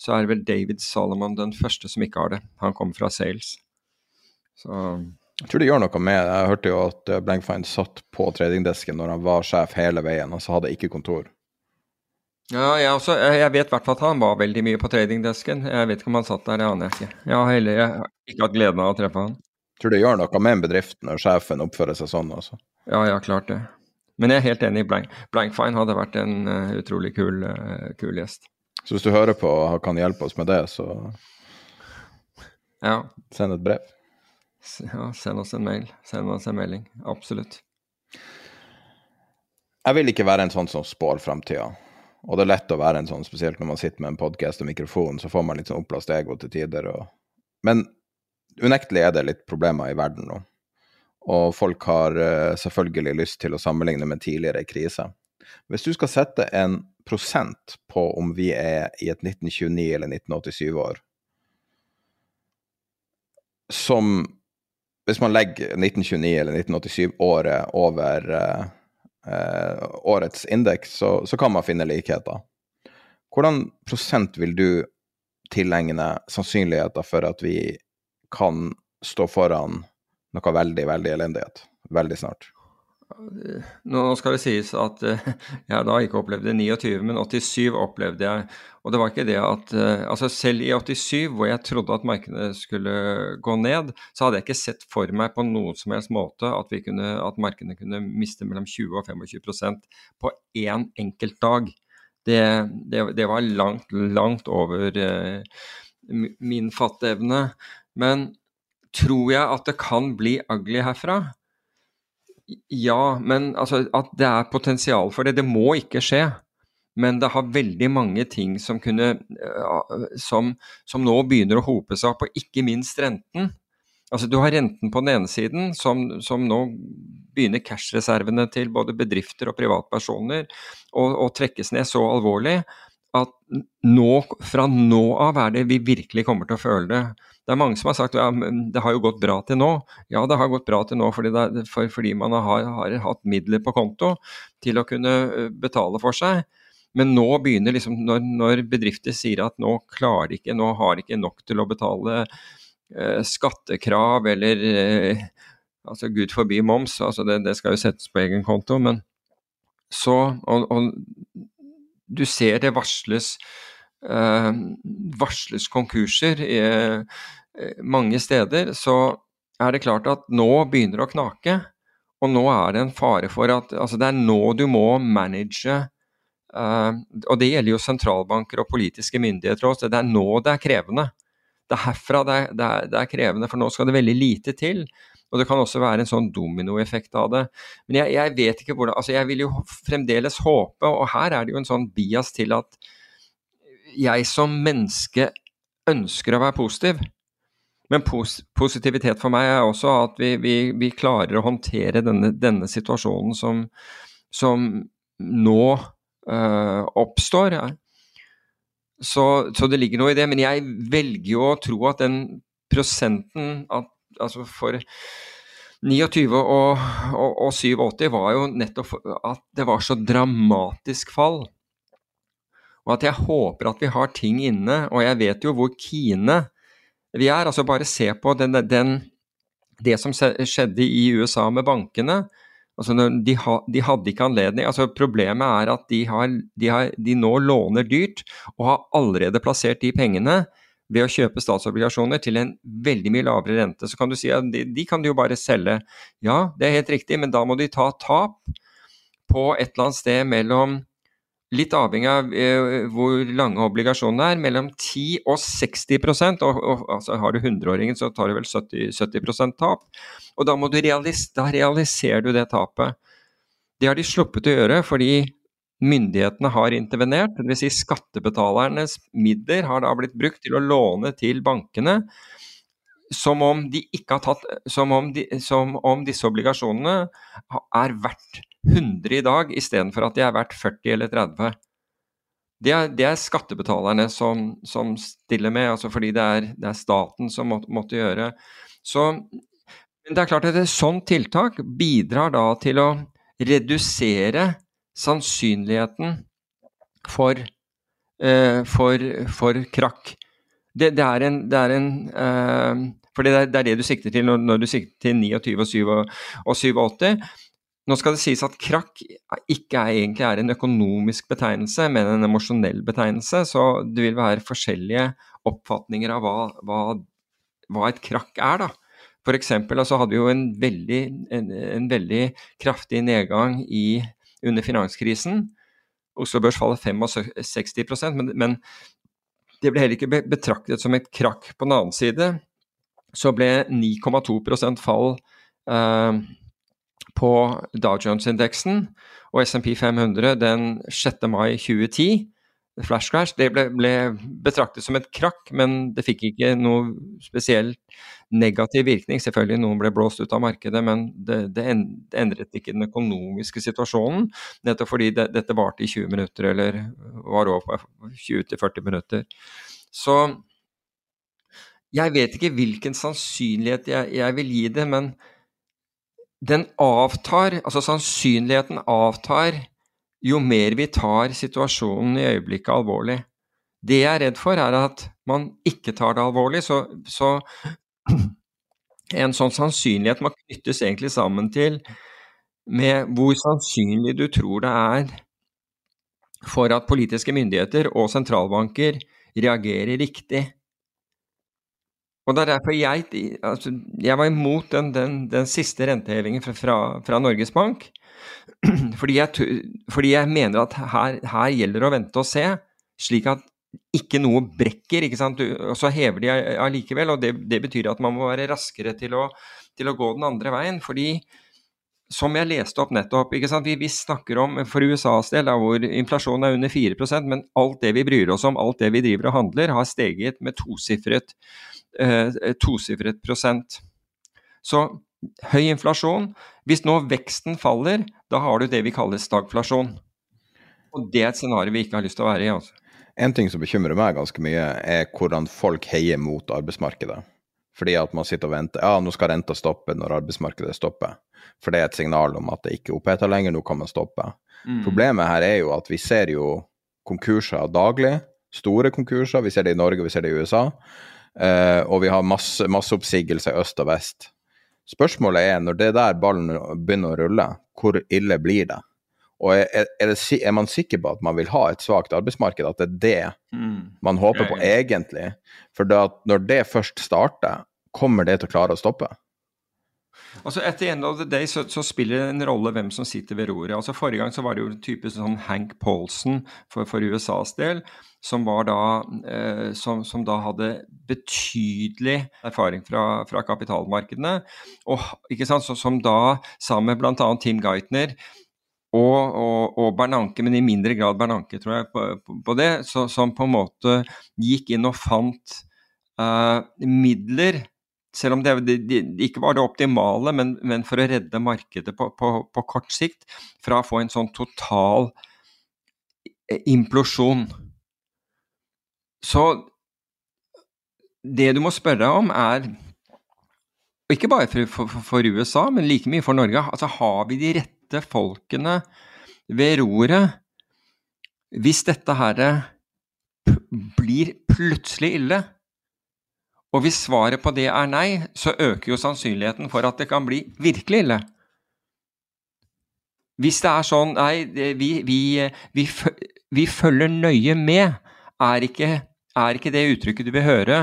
så er vel David Solomon den første som ikke har det. Han kom fra sales. Så jeg tror det gjør noe med Jeg hørte jo at eh, Blankfine satt på tradingdesken når han var sjef hele veien, og så hadde ikke kontor. Ja, jeg, også, jeg vet i hvert fall at han var veldig mye på tradingdesken. Jeg vet ikke om han satt der, det aner jeg ikke. Jeg har heller jeg har ikke hatt gleden av å treffe han. Tror det gjør noe med en bedrift når sjefen oppfører seg sånn altså. Ja, ja, klart det. Men jeg er helt enig. Blank, Blankfine hadde vært en uh, utrolig kul, uh, kul, gjest. Så hvis du hører på og kan hjelpe oss med det, så ja. send et brev. Ja, send oss en mail. Send oss en melding. Absolutt. Jeg vil ikke være en sånn som spår framtida. Og det er lett å være en sånn, spesielt når man sitter med en podkast og mikrofon, så får man litt sånn oppblåst ego til tider. Og... Men unektelig er det litt problemer i verden nå. Og folk har uh, selvfølgelig lyst til å sammenligne med tidligere kriser. Hvis du skal sette en prosent på om vi er i et 1929 eller 1987-år som Hvis man legger 1929 eller 1987-året over uh, eh, årets indeks, så, så, kan man finne likheter. Hvordan prosent vil du tilegne sannsynligheter for at vi kan stå foran noe veldig, veldig elendighet veldig snart? Nå skal det sies at eh, *laughs* jeg da ikke opplevde 29, men 87 opplevde jeg. Og det var ikke det at eh, Altså selv i 87, hvor jeg trodde at markedet skulle gå ned, så hadde jeg ikke sett for meg på noen som helst måte at, kunne, at markedene kunne miste mellom 20 og 25% på én enkelt dag. Det, det, det, var langt, langt over uh, min fatteevne. Men tror jeg at det kan bli ugly herfra? Ja, men altså, at det er potensial for det. Det må ikke skje. Men det har veldig mange ting som, kunne, som, som nå begynner å hope seg opp, og ikke minst renten. Altså Du har renten på den ene siden, som, som nå begynner cashreservene til både bedrifter og privatpersoner å trekkes ned så alvorlig at nå, fra nå av er det vi virkelig kommer til å føle det. Det er mange som har sagt ja, det har jo gått bra til nå. Ja, det har gått bra til nå fordi, det, for, fordi man har, har, hatt midler på konto til å kunne betale for seg. Men nå begynner liksom, når, når bedrifter sier at nå klarer de ikke, nå har de ikke nok til å betale eh, skattekrav eller eh, altså Gud forby moms, altså det, det, skal jo settes på egen konto. Men så og, og du ser det varsles, varsles konkurser uh, mange steder, så er det klart at nå begynner det å knake. Og nå er det en fare for at altså Det er nå du må manage uh, Og det gjelder jo sentralbanker og politiske myndigheter også. Det er nå det er krevende. Det er herfra det er, det er, det er krevende, for nå skal det veldig lite til. Og det kan også være en sånn dominoeffekt av det. Men jeg, jeg, vet ikke hvordan Altså, jeg vil jo fremdeles håpe, og her er det jo en sånn bias til at jeg som menneske ønsker å være positiv. Men pos positivitet for meg er også at vi, vi, vi klarer å håndtere denne, denne situasjonen som, som nå øh, oppstår. Så, så, det ligger noe i det. Men jeg velger jo å tro at den prosenten at altså for 29 og, og, og 87 var jo nettopp at det var så dramatisk fall. Og at jeg håper at vi har ting inne, og jeg vet jo hvor Kine vi er. Altså bare se på den, den, det som skjedde i USA med bankene. Altså de, de, hadde ikke anledning altså Problemet er at de, har, de, har, de, nå låner dyrt og har allerede plassert de pengene ved å kjøpe statsobligasjoner til en veldig mye lavere rente. Så kan du si at de, de kan du jo bare selge. Ja, det er helt riktig, men da må de ta tap på et eller annet sted mellom Litt avhengig av eh, hvor lange obligasjonene er, mellom 10 og 60 og, og altså, Har du 100-åringen, så tar du vel 70, 70 tap. Og da, realis da realiserer du det tapet. Det har de sluppet å gjøre fordi myndighetene har intervenert. Dvs. Si skattebetalernes midler har da blitt brukt til å låne til bankene som om, de tatt, som om, de, som om disse obligasjonene er verdt 100 i dag istedenfor at de er verdt 40 eller 30. Det er, det er skattebetalerne som, som, stiller med, altså fordi det er, det er staten som må, måtte gjøre. Så men det er klart at et sånt tiltak bidrar da til å redusere sannsynligheten for, eh, for, for krakk. Det, det, er en, det er en eh, For det er, det er, det du sikter til når, når du sikter til 29 og, og 87. Nå skal det sies at krakk ikke er, egentlig er en økonomisk betegnelse, men en emosjonell betegnelse. Så det vil være forskjellige oppfatninger av hva, hva, hva et krakk er. da. Eksempel altså hadde vi jo en veldig, en, en veldig kraftig nedgang i, under finanskrisen. Oslo Børs faller 65 men, men det ble heller ikke betraktet som et krakk. På den annen side så ble 9,2 fall eh, på Dow Jones-indeksen og SMP 500 den 6. mai 2010. Flash crash det ble, ble, betraktet som et krakk, men det fikk ikke noe spesielt negativ virkning. Selvfølgelig noen ble blåst ut av markedet, men det, det endret ikke den økonomiske situasjonen. Nettopp fordi det, dette varte i 20 minutter, eller var over 20-40 minutter. Så jeg vet ikke hvilken sannsynlighet jeg, jeg vil gi det, men den avtar, altså sannsynligheten avtar jo mer vi tar situasjonen i øyeblikket alvorlig. Det jeg er redd for, er at man ikke tar det alvorlig. Så, så en sånn sannsynlighet må knyttes egentlig sammen til med hvor sannsynlig du tror det er for at politiske myndigheter og sentralbanker reagerer riktig og det er derfor jeg altså, Jeg var imot den, den, den siste rentehevingen fra, fra, fra, Norges Bank. *clears throat* Fordi jeg, fordi jeg mener at her, her, gjelder det å vente og se, slik at ikke noe brekker. ikke sant? Og så hever de allikevel. Og det, det, betyr at man må være raskere til å, til å, gå den andre veien. Fordi som jeg leste opp nettopp, ikke sant? Vi, vi snakker om for USAs del, da, hvor inflasjonen er under 4% men alt det vi bryr oss om, alt det vi driver og handler, har steget med tosifret tosifret prosent. Så høy inflasjon. Hvis nå veksten faller, da har du det vi kaller stagflasjon. Og det er et scenario vi ikke har lyst til å være i. altså. En ting som bekymrer meg ganske mye, er hvordan folk heier mot arbeidsmarkedet. Fordi at man sitter og venter. Ja, nå skal renta stoppe når arbeidsmarkedet stopper. For det er et signal om at det ikke er oppheta lenger, nå kan man stoppe. Mm. Problemet her er jo at vi ser jo konkurser daglig. Store konkurser. Vi ser det i Norge, vi ser det i USA. Uh, og vi har masse, masse oppsigelser i øst og vest. Spørsmålet er, når det der ballen begynner å rulle, hvor ille blir det? Og er, er, det, er man sikker på at man vil ha et svakt arbeidsmarked, at det er det mm. man håper på egentlig? For når det først starter, kommer det til å klare å stoppe? Altså Etter end of the day så, så, spiller det en rolle hvem som sitter ved roret. Altså Forrige gang så var det jo typisk sånn Hank Paulson for, for USAs del, som, da, eh, som, som, da hadde betydelig erfaring fra, fra kapitalmarkedene. Og sant, så, Som da sammen med bl.a. Tim Geithner og, og, og, Bernanke, men i mindre grad Bernanke, tror jeg, på, på det, så, som på en måte gikk inn og fant eh, midler selv om det, de, ikke var det optimale, men, men, for å redde markedet på, på, på, kort sikt fra å få en sånn total implosjon. Så det du må spørre om, er ikke bare for, for, for, USA, men like mye for Norge. Altså, har vi de rette folkene ved roret hvis dette her blir plutselig ille? Og hvis svaret på det er nei, så øker jo sannsynligheten for at det kan bli virkelig ille. Hvis det er sånn nei, vi, vi, vi, vi følger nøye med, er ikke, er ikke, det uttrykket du vil høre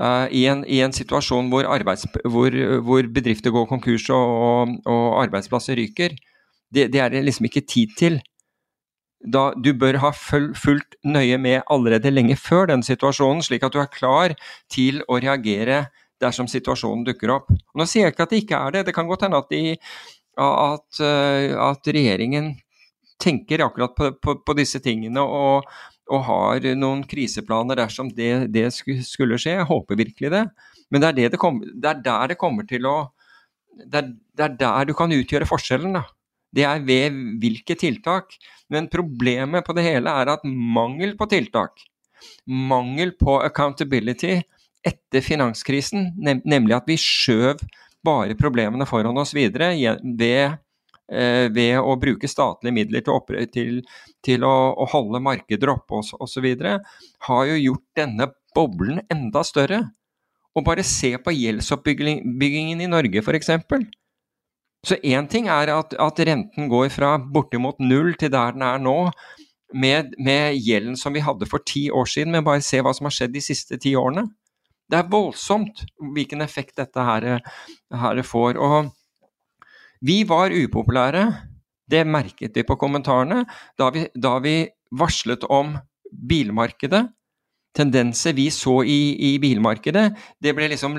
uh, i, en, i, en, situasjon hvor, arbeids, hvor, hvor bedrifter går konkurs og, og, og arbeidsplasser ryker. Det, det, er det liksom ikke tid til da, du bør ha fulgt nøye med allerede lenge før den situasjonen, slik at du er klar til å reagere dersom situasjonen dukker opp. Nå sier jeg ikke at det ikke er det, det kan godt hende at, de, at, eh, at regjeringen tenker akkurat på, på, på disse tingene og, og, har noen kriseplaner dersom det, det, skulle skje. Jeg håper virkelig det. Men det er, det det kom, er der det kommer til å det er, det er der du kan utgjøre forskjellen. da. Det er ved hvilke tiltak. Men problemet på det hele er at mangel på tiltak, mangel på accountability etter finanskrisen, nemlig at vi skjøv bare problemene foran oss videre ved, eh, ved å bruke statlige midler til, til, til å, å, holde markeder oppe osv., har jo gjort denne boblen enda større. Og bare se på gjeldsoppbyggingen i Norge, f.eks. Så én ting er at, at, renten går fra bortimot null til der den er nå, med, med, gjelden som vi hadde for ti år siden, men bare se hva som har skjedd de siste ti årene. Det er voldsomt hvilken effekt dette her, her får. Og vi var upopulære, det merket vi på kommentarene, da vi, da vi varslet om bilmarkedet tendenser vi så i, i, bilmarkedet, det ble liksom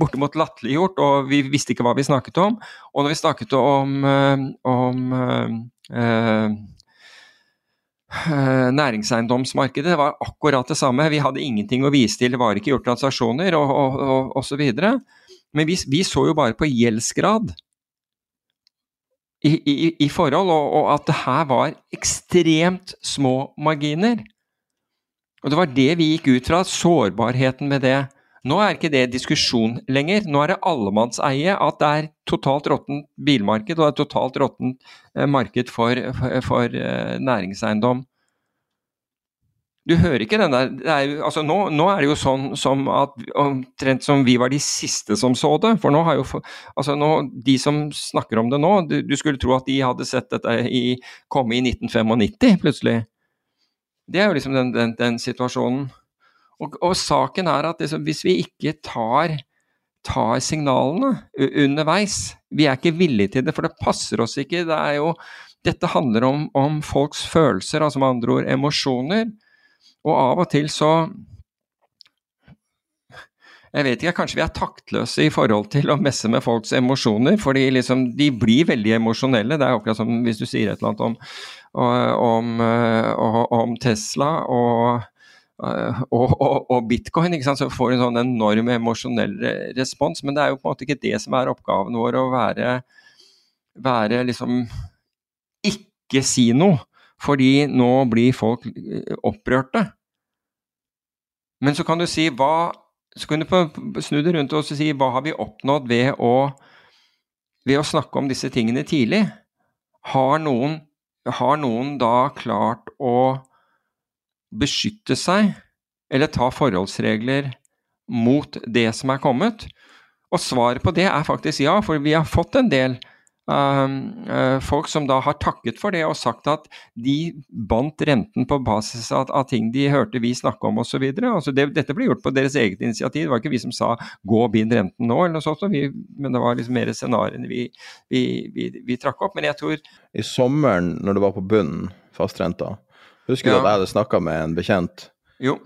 bortimot latterliggjort, og vi visste ikke hva vi snakket om. Og når vi snakket om, eh, om øh, næringseiendomsmarkedet, det var akkurat det samme. Vi hadde ingenting å vise til, det var ikke gjort transaksjoner og, og, og, og Men vi, vi, så jo bare på gjeldsgrad. I, i, i forhold, og at det her var ekstremt små marginer. Og det var det vi gikk ut fra, sårbarheten med det. Nå er ikke det diskusjon lenger. Nå er det allemannseie at det er totalt råttent bilmarked og det er totalt råttent eh, marked for, for, for uh, næringseiendom. Du hører ikke den der er, altså nå, nå, er det jo sånn som at omtrent som vi var de siste som så det. For nå har jo altså nå, De som snakker om det nå, du, du skulle tro at de hadde sett dette i, komme i 1995 plutselig. Det er jo liksom den, den, den situasjonen. Og, og, saken er at liksom, hvis vi ikke tar, tar, signalene underveis Vi er ikke villige til det, for det passer oss ikke. Det er jo, dette handler om, om, folks følelser, altså med andre ord emosjoner. Og av og til så jeg vet ikke, Kanskje vi er taktløse i forhold til å messe med folks emosjoner. fordi liksom, de blir veldig emosjonelle. Det er akkurat som hvis du sier et eller annet om, om, om Tesla og, og, og, bitcoin. Så får du en sånn enorm emosjonell respons. Men det er jo på en måte ikke det som er oppgaven vår, å være, være liksom Ikke si noe. Fordi nå blir folk opprørte. Men så kan du si hva så kan du snu det rundt og si hva har vi oppnådd ved å, ved å snakke om disse tingene tidlig? Har noen, har noen da klart å beskytte seg, eller ta forholdsregler mot det som er kommet? Og svaret på det er faktisk ja, for vi har fått en del folk som da har takket for det og sagt at de bandt renten på basis av, av ting de hørte vi snakke om osv. Altså det, dette ble gjort på deres eget initiativ, det var ikke vi som sa 'gå og bind renten nå', eller noe sånt, vi, men det var liksom mer scenarioene vi, vi, vi, vi, trakk opp. Men jeg tror I sommeren, når det var på bunnen, fastrenta, husker du at jeg hadde snakka med en bekjent? Jo.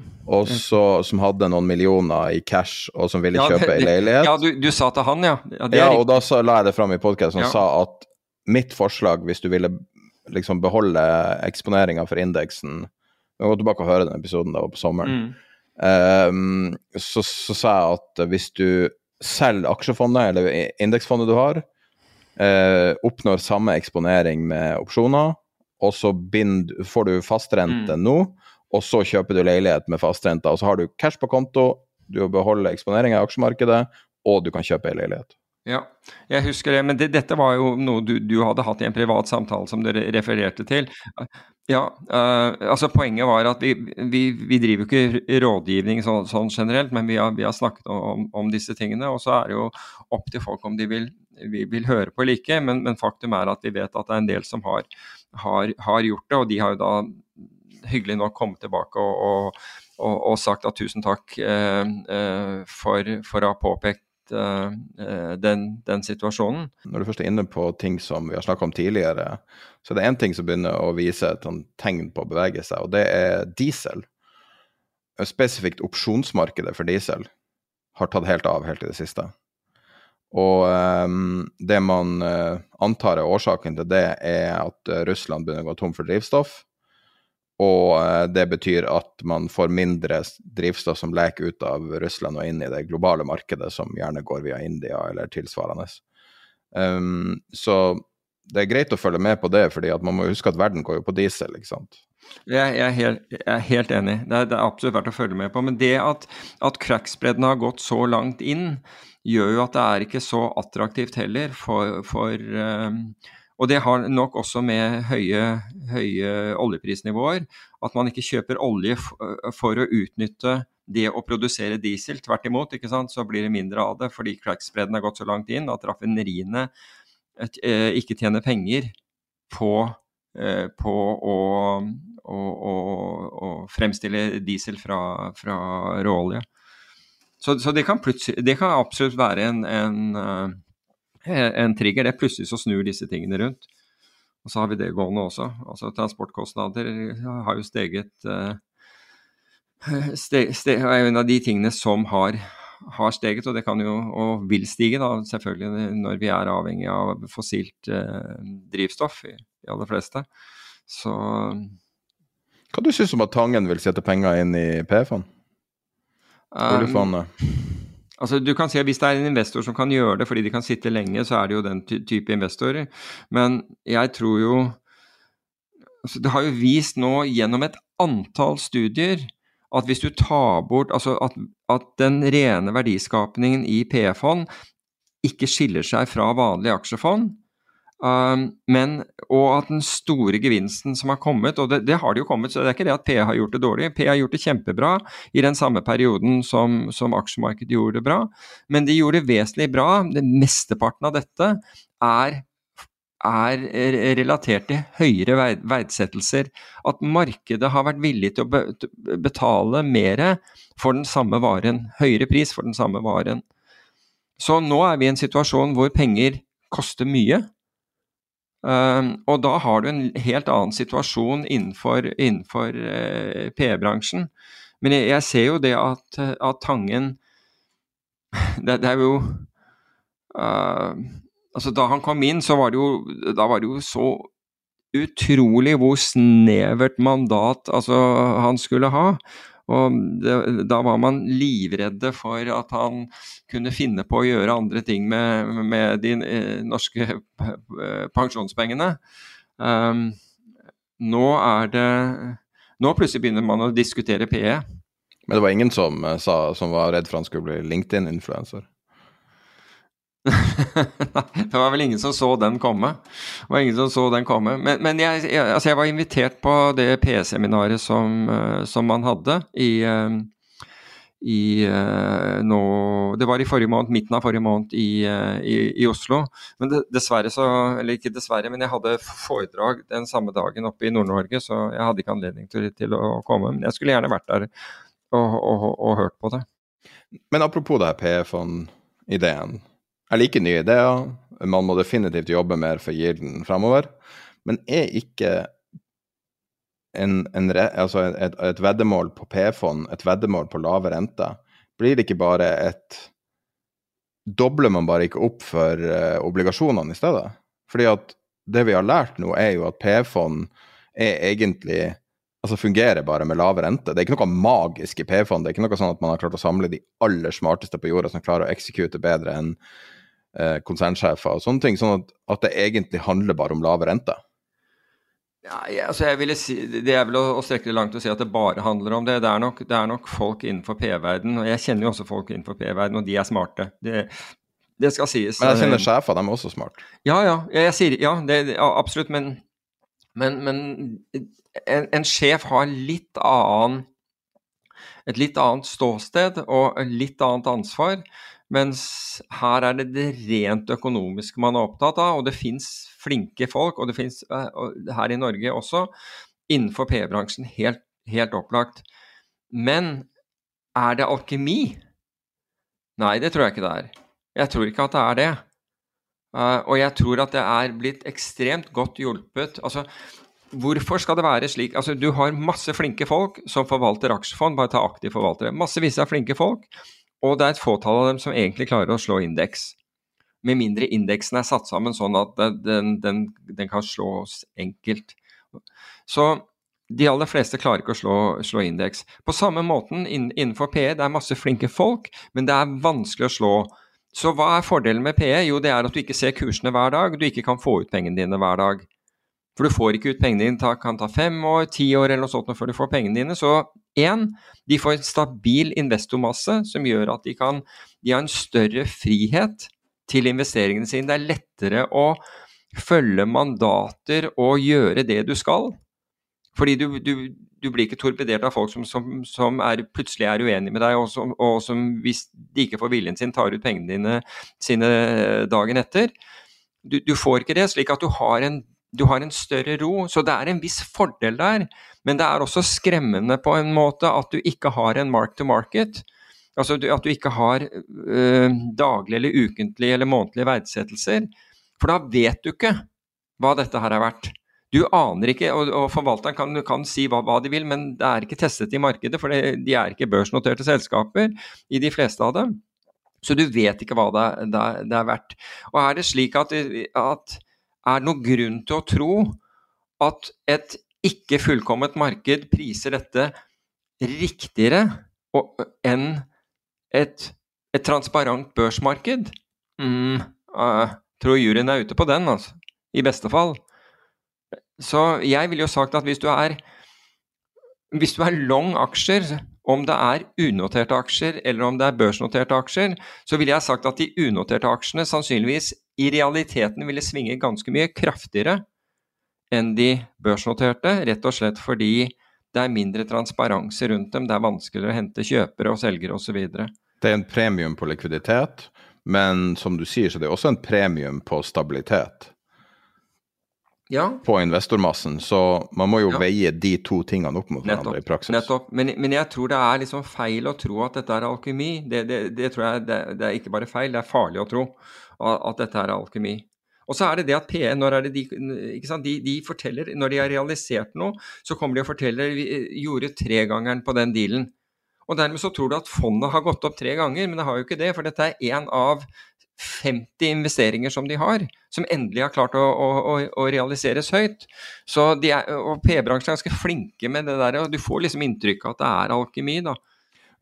Så, som hadde noen millioner i cash, og som ville ja, kjøpe ei leilighet. Ja, du, du, sa til han, ja. Ja, ja og da så, la jeg det fram i podkasten og sa at mitt forslag, hvis du ville liksom beholde eksponeringa for indeksen Vi må gå tilbake og høre den episoden da var på sommeren. Mm. Um, så, så, sa jeg at hvis du selger aksjefondet, eller indeksfondet du har, uh, oppnår samme eksponering med opsjoner, og så bind, får du fastrente mm. nå og så kjøper du leilighet med fastrenta, og så har du cash på konto, du beholder eksponeringa i aksjemarkedet, og du kan kjøpe ei leilighet. Ja, jeg husker det. Men det, dette var jo noe du, du, hadde hatt i en privat samtale som dere refererte til. Ja, uh, altså Poenget var at vi, vi, vi driver ikke rådgivning sånn, sånn generelt, men vi har, vi har snakket om, om, disse tingene. Og så er det jo opp til folk om de vil, vil høre på eller ikke. Men, men, faktum er at vi vet at det er en del som har, har, har gjort det, og de har jo da hyggelig nok kommet tilbake og, og, og, og sagt at tusen takk uh, uh, for, for å ha påpekt uh, den, den, situasjonen. Når du først er inne på ting som vi har snakka om tidligere, så er det én ting som begynner å vise et sånn tegn på å bevege seg, og det er diesel. Spesifikt opsjonsmarkedet for diesel har tatt helt av helt i det siste. Og um, det man uh, antar er årsaken til det, er at Russland begynner å gå tom for drivstoff. Og eh, det betyr at man får mindre drivstoff som leker ut av Russland og inn i det globale markedet, som gjerne går via India eller tilsvarende. Um, så det er greit å følge med på det, fordi man må huske at verden går jo på diesel, ikke sant. Jeg, jeg, er, helt, jeg er, helt, enig. Det er, det er, absolutt verdt å følge med på. Men det at, at crackspredden har gått så langt inn, gjør jo at det er ikke så attraktivt heller for, for um, og det har nok også med høye, høye oljeprisnivåer at man ikke kjøper olje for å utnytte det å produsere diesel. Tvert imot, så blir det mindre av det fordi crackspreaden har gått så langt inn at raffineriene ikke tjener penger på, på å, å, å, å, fremstille diesel fra, fra råolje. Så, så det, kan det, kan absolutt være en, en en trigger. det Plutselig så snur disse tingene rundt. Og så har vi det gående også. Altså Transportkostnader har jo steget uh, *clears throat* ste, ste, er en av de tingene som har, har, steget, og det kan jo og vil stige da, selvfølgelig når vi er avhengig av fossilt eh, drivstoff, i, i aller fleste. Så Hva du syns om at Tangen vil sette penger inn i PF'ene? Um, Altså, du kan si at Hvis det er en investor som kan gjøre det fordi de kan sitte lenge, så er det jo den type investorer. Men jeg tror jo altså Det har jo vist nå gjennom et antall studier at hvis du tar bort Altså at, at den rene verdiskapningen i PE-fond ikke skiller seg fra vanlige aksjefond, men, og at den store gevinsten som har kommet, og det, det, har det jo kommet, så det er ikke det at PE har gjort det dårlig. PE har gjort det kjempebra i den samme perioden som, som aksjemarkedet gjorde det bra. Men de gjorde det vesentlig bra. Det Mesteparten av dette er, er relatert til høyere verdsettelser. At markedet har vært villig til å betale mer for den samme varen. Høyere pris for den samme varen. Så nå er vi i en situasjon hvor penger koster mye. Um, og da har du en helt annen situasjon innenfor, innenfor uh, PE-bransjen. Men jeg, jeg, ser jo det at, at Tangen det, det, er jo uh, Altså, da han kom inn, så var det jo, da var det jo så utrolig hvor snevert mandat altså, han skulle ha. Og det, da var man livredde for at han kunne finne på å gjøre andre ting med, med de eh, norske pensjonspengene. Um, nå er det Nå plutselig begynner man å diskutere PE. Men det var ingen som, eh, sa, som var redd for han skulle bli LinkedIn-influenser? *laughs* det var vel ingen som så den komme. Det var ingen som så den komme. Men, men jeg, jeg, altså jeg, var invitert på det P-seminaret som, uh, som, man hadde i, uh, i uh, nå Det var i forrige måned, midten av forrige måned i, i, i Oslo. Men dessverre så Eller ikke dessverre, men jeg hadde foredrag den samme dagen oppe i Nord-Norge, så jeg hadde ikke anledning til, til, å komme. Men jeg skulle gjerne vært der og, og, og, hørt på det. Men apropos det her PFON-ideen. Jeg liker nye ideer. Man må definitivt jobbe mer for gilden fremover. Men er ikke en, en, altså et, et, veddemål på P-fond, et veddemål på lave rente, blir det ikke bare et Dobler man bare ikke opp for uh, obligasjonene i stedet? Fordi at det vi har lært nå, er jo at P-fond er egentlig altså fungerer bare med lave rente. Det er ikke noe magisk i P-fond. Det er ikke noe sånn at man har klart å samle de aller smarteste på jorda som klarer å eksekute bedre enn eh, konsernsjefer og sånne ting, sånn at, at, det egentlig handler bare om lave rente? Ja, altså jeg ville si, Det er vel å, å strekke det langt å si at det bare handler om det. Det er nok, det er nok folk innenfor P-verden, og jeg kjenner jo også folk innenfor P-verden, og de er smarte. Det, det skal sies. Men jeg kjenner sjefer, de er også smarte. Ja, ja. Jeg, jeg sier, ja, det, ja absolutt. Men, men, men en, en, sjef har litt annen et litt annet ståsted og litt annet ansvar. Mens her er det det rent økonomiske man er opptatt av, og det fins flinke folk, og det fins her i Norge også, innenfor PE-bransjen, helt, helt opplagt. Men er det alkemi? Nei, det tror jeg ikke det er. Jeg tror ikke at det er det. Uh, og jeg tror at det er blitt ekstremt godt hjulpet. Altså, hvorfor skal det være slik? Altså, du har masse flinke folk som forvalter aksjefond, bare ta aktive forvaltere. Massevis av flinke folk, og det er et fåtall av dem som egentlig klarer å slå indeks. Med mindre indeksen er satt sammen sånn at den, den, den kan slås enkelt. Så de aller fleste klarer ikke å slå, slå indeks. På samme måten innenfor PE, det er masse flinke folk, men det er vanskelig å slå. Så hva er fordelen med PE? Jo, det er at du ikke ser kursene hver dag, du ikke kan få ut pengene dine hver dag. For du får ikke ut pengene dine, det kan ta fem år, ti år eller noe sånt før du får pengene dine. Så én, de får en stabil investormasse som gjør at de kan de har en større frihet til investeringene sine. Det er lettere å følge mandater og gjøre det du skal. Fordi du, du, du blir ikke torpedert av folk som, som, som er, plutselig er uenige med deg, og som, og som, hvis de ikke får viljen sin, tar ut pengene dine sine dagen etter. Du, du får ikke det, slik at du har, en, du har en større ro. Så det er en viss fordel der. Men det er også skremmende på en måte at du ikke har en mark to market. Altså at du ikke har uh, daglige eller ukentlige eller månedlige verdsettelser. For da vet du ikke hva dette her er verdt. Du aner ikke, og, og forvalteren kan, kan si hva, hva, de vil, men det er ikke testet i markedet, for det, de er ikke børsnoterte selskaper i de fleste av dem. Så du vet ikke hva det, det, det er verdt. Og er det slik at, at er det noen grunn til å tro at et ikke fullkomment marked priser dette riktigere enn et, et transparent børsmarked? Mm, uh, tror juryen er ute på den, altså. I beste fall. Så jeg ville jo sagt at hvis du er hvis du er long aksjer, om det er unoterte aksjer eller om det er børsnoterte aksjer, så ville jeg sagt at de unoterte aksjene sannsynligvis i realiteten ville svinge ganske mye kraftigere enn de børsnoterte, rett og slett fordi det er mindre transparense rundt dem, det er vanskeligere å hente kjøpere og selgere osv. Det er en premium på likviditet, men som du sier, så det er også en premium på stabilitet ja. på investormassen. Så man må jo ja. veie de to tingene opp mot hverandre i praksis. Nettopp. Men, men, jeg tror det er liksom feil å tro at dette er alkemi. Det, det, det tror jeg det, det, er ikke bare feil, det er farlig å tro at dette er alkemi. Og så er det det at PN, når er det de, de, de, forteller, når de har realisert noe, så kommer de og forteller vi gjorde tregangeren på den dealen. Og dermed så tror du at fondet har gått opp tre ganger, men det har jo ikke det. For dette er én av 50 investeringer som de har, som endelig har klart å, å, å realiseres høyt. Så er, og P-bransjen er ganske flinke med det der, og du får liksom inntrykk av at det er alkemi, da.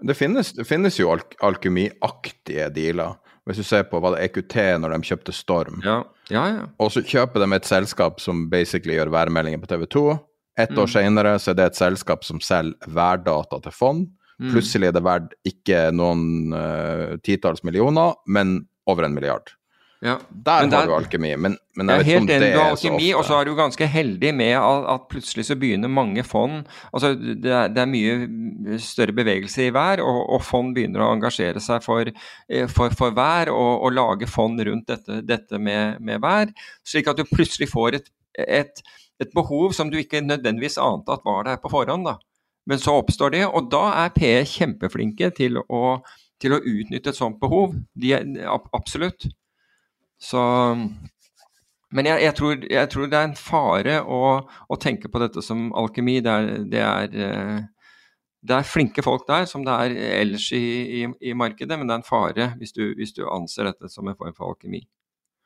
Det finnes, det finnes jo alk alkemiaktige dealer. Hvis du ser på hva det EQT når de kjøpte Storm. Ja. Ja, ja. Og så kjøper de et selskap som basically gjør værmeldinger på TV 2. Ett år mm. senere så er det et selskap som selger værdata til fond. Mm. Plutselig er det verdt ikke noen uh, titalls millioner, men over en milliard. Ja. Der, der har du alkemi, men, men jeg, jeg er helt enig er alkemi, og så er du ganske heldig med at, at, plutselig så begynner mange fond altså det er, det er mye større bevegelse i hver, og, og, fond begynner å engasjere seg for, eh, for, for vær og, og, lage fond rundt dette, dette med, med vær. slik at du plutselig får et, et, et, behov som du ikke nødvendigvis ante at var der på forhånd. da. Men så oppstår det, og da er PE kjempeflinke til å til å utnytte et sånt behov. De er, absolutt. Så Men jeg, jeg, tror, jeg, tror, det er en fare å, å tenke på dette som alkemi. Det er, det, er, eh, det er, flinke folk der, som det er ellers i, i, i markedet, men det er en fare hvis du, hvis du, anser dette som en form for alkemi.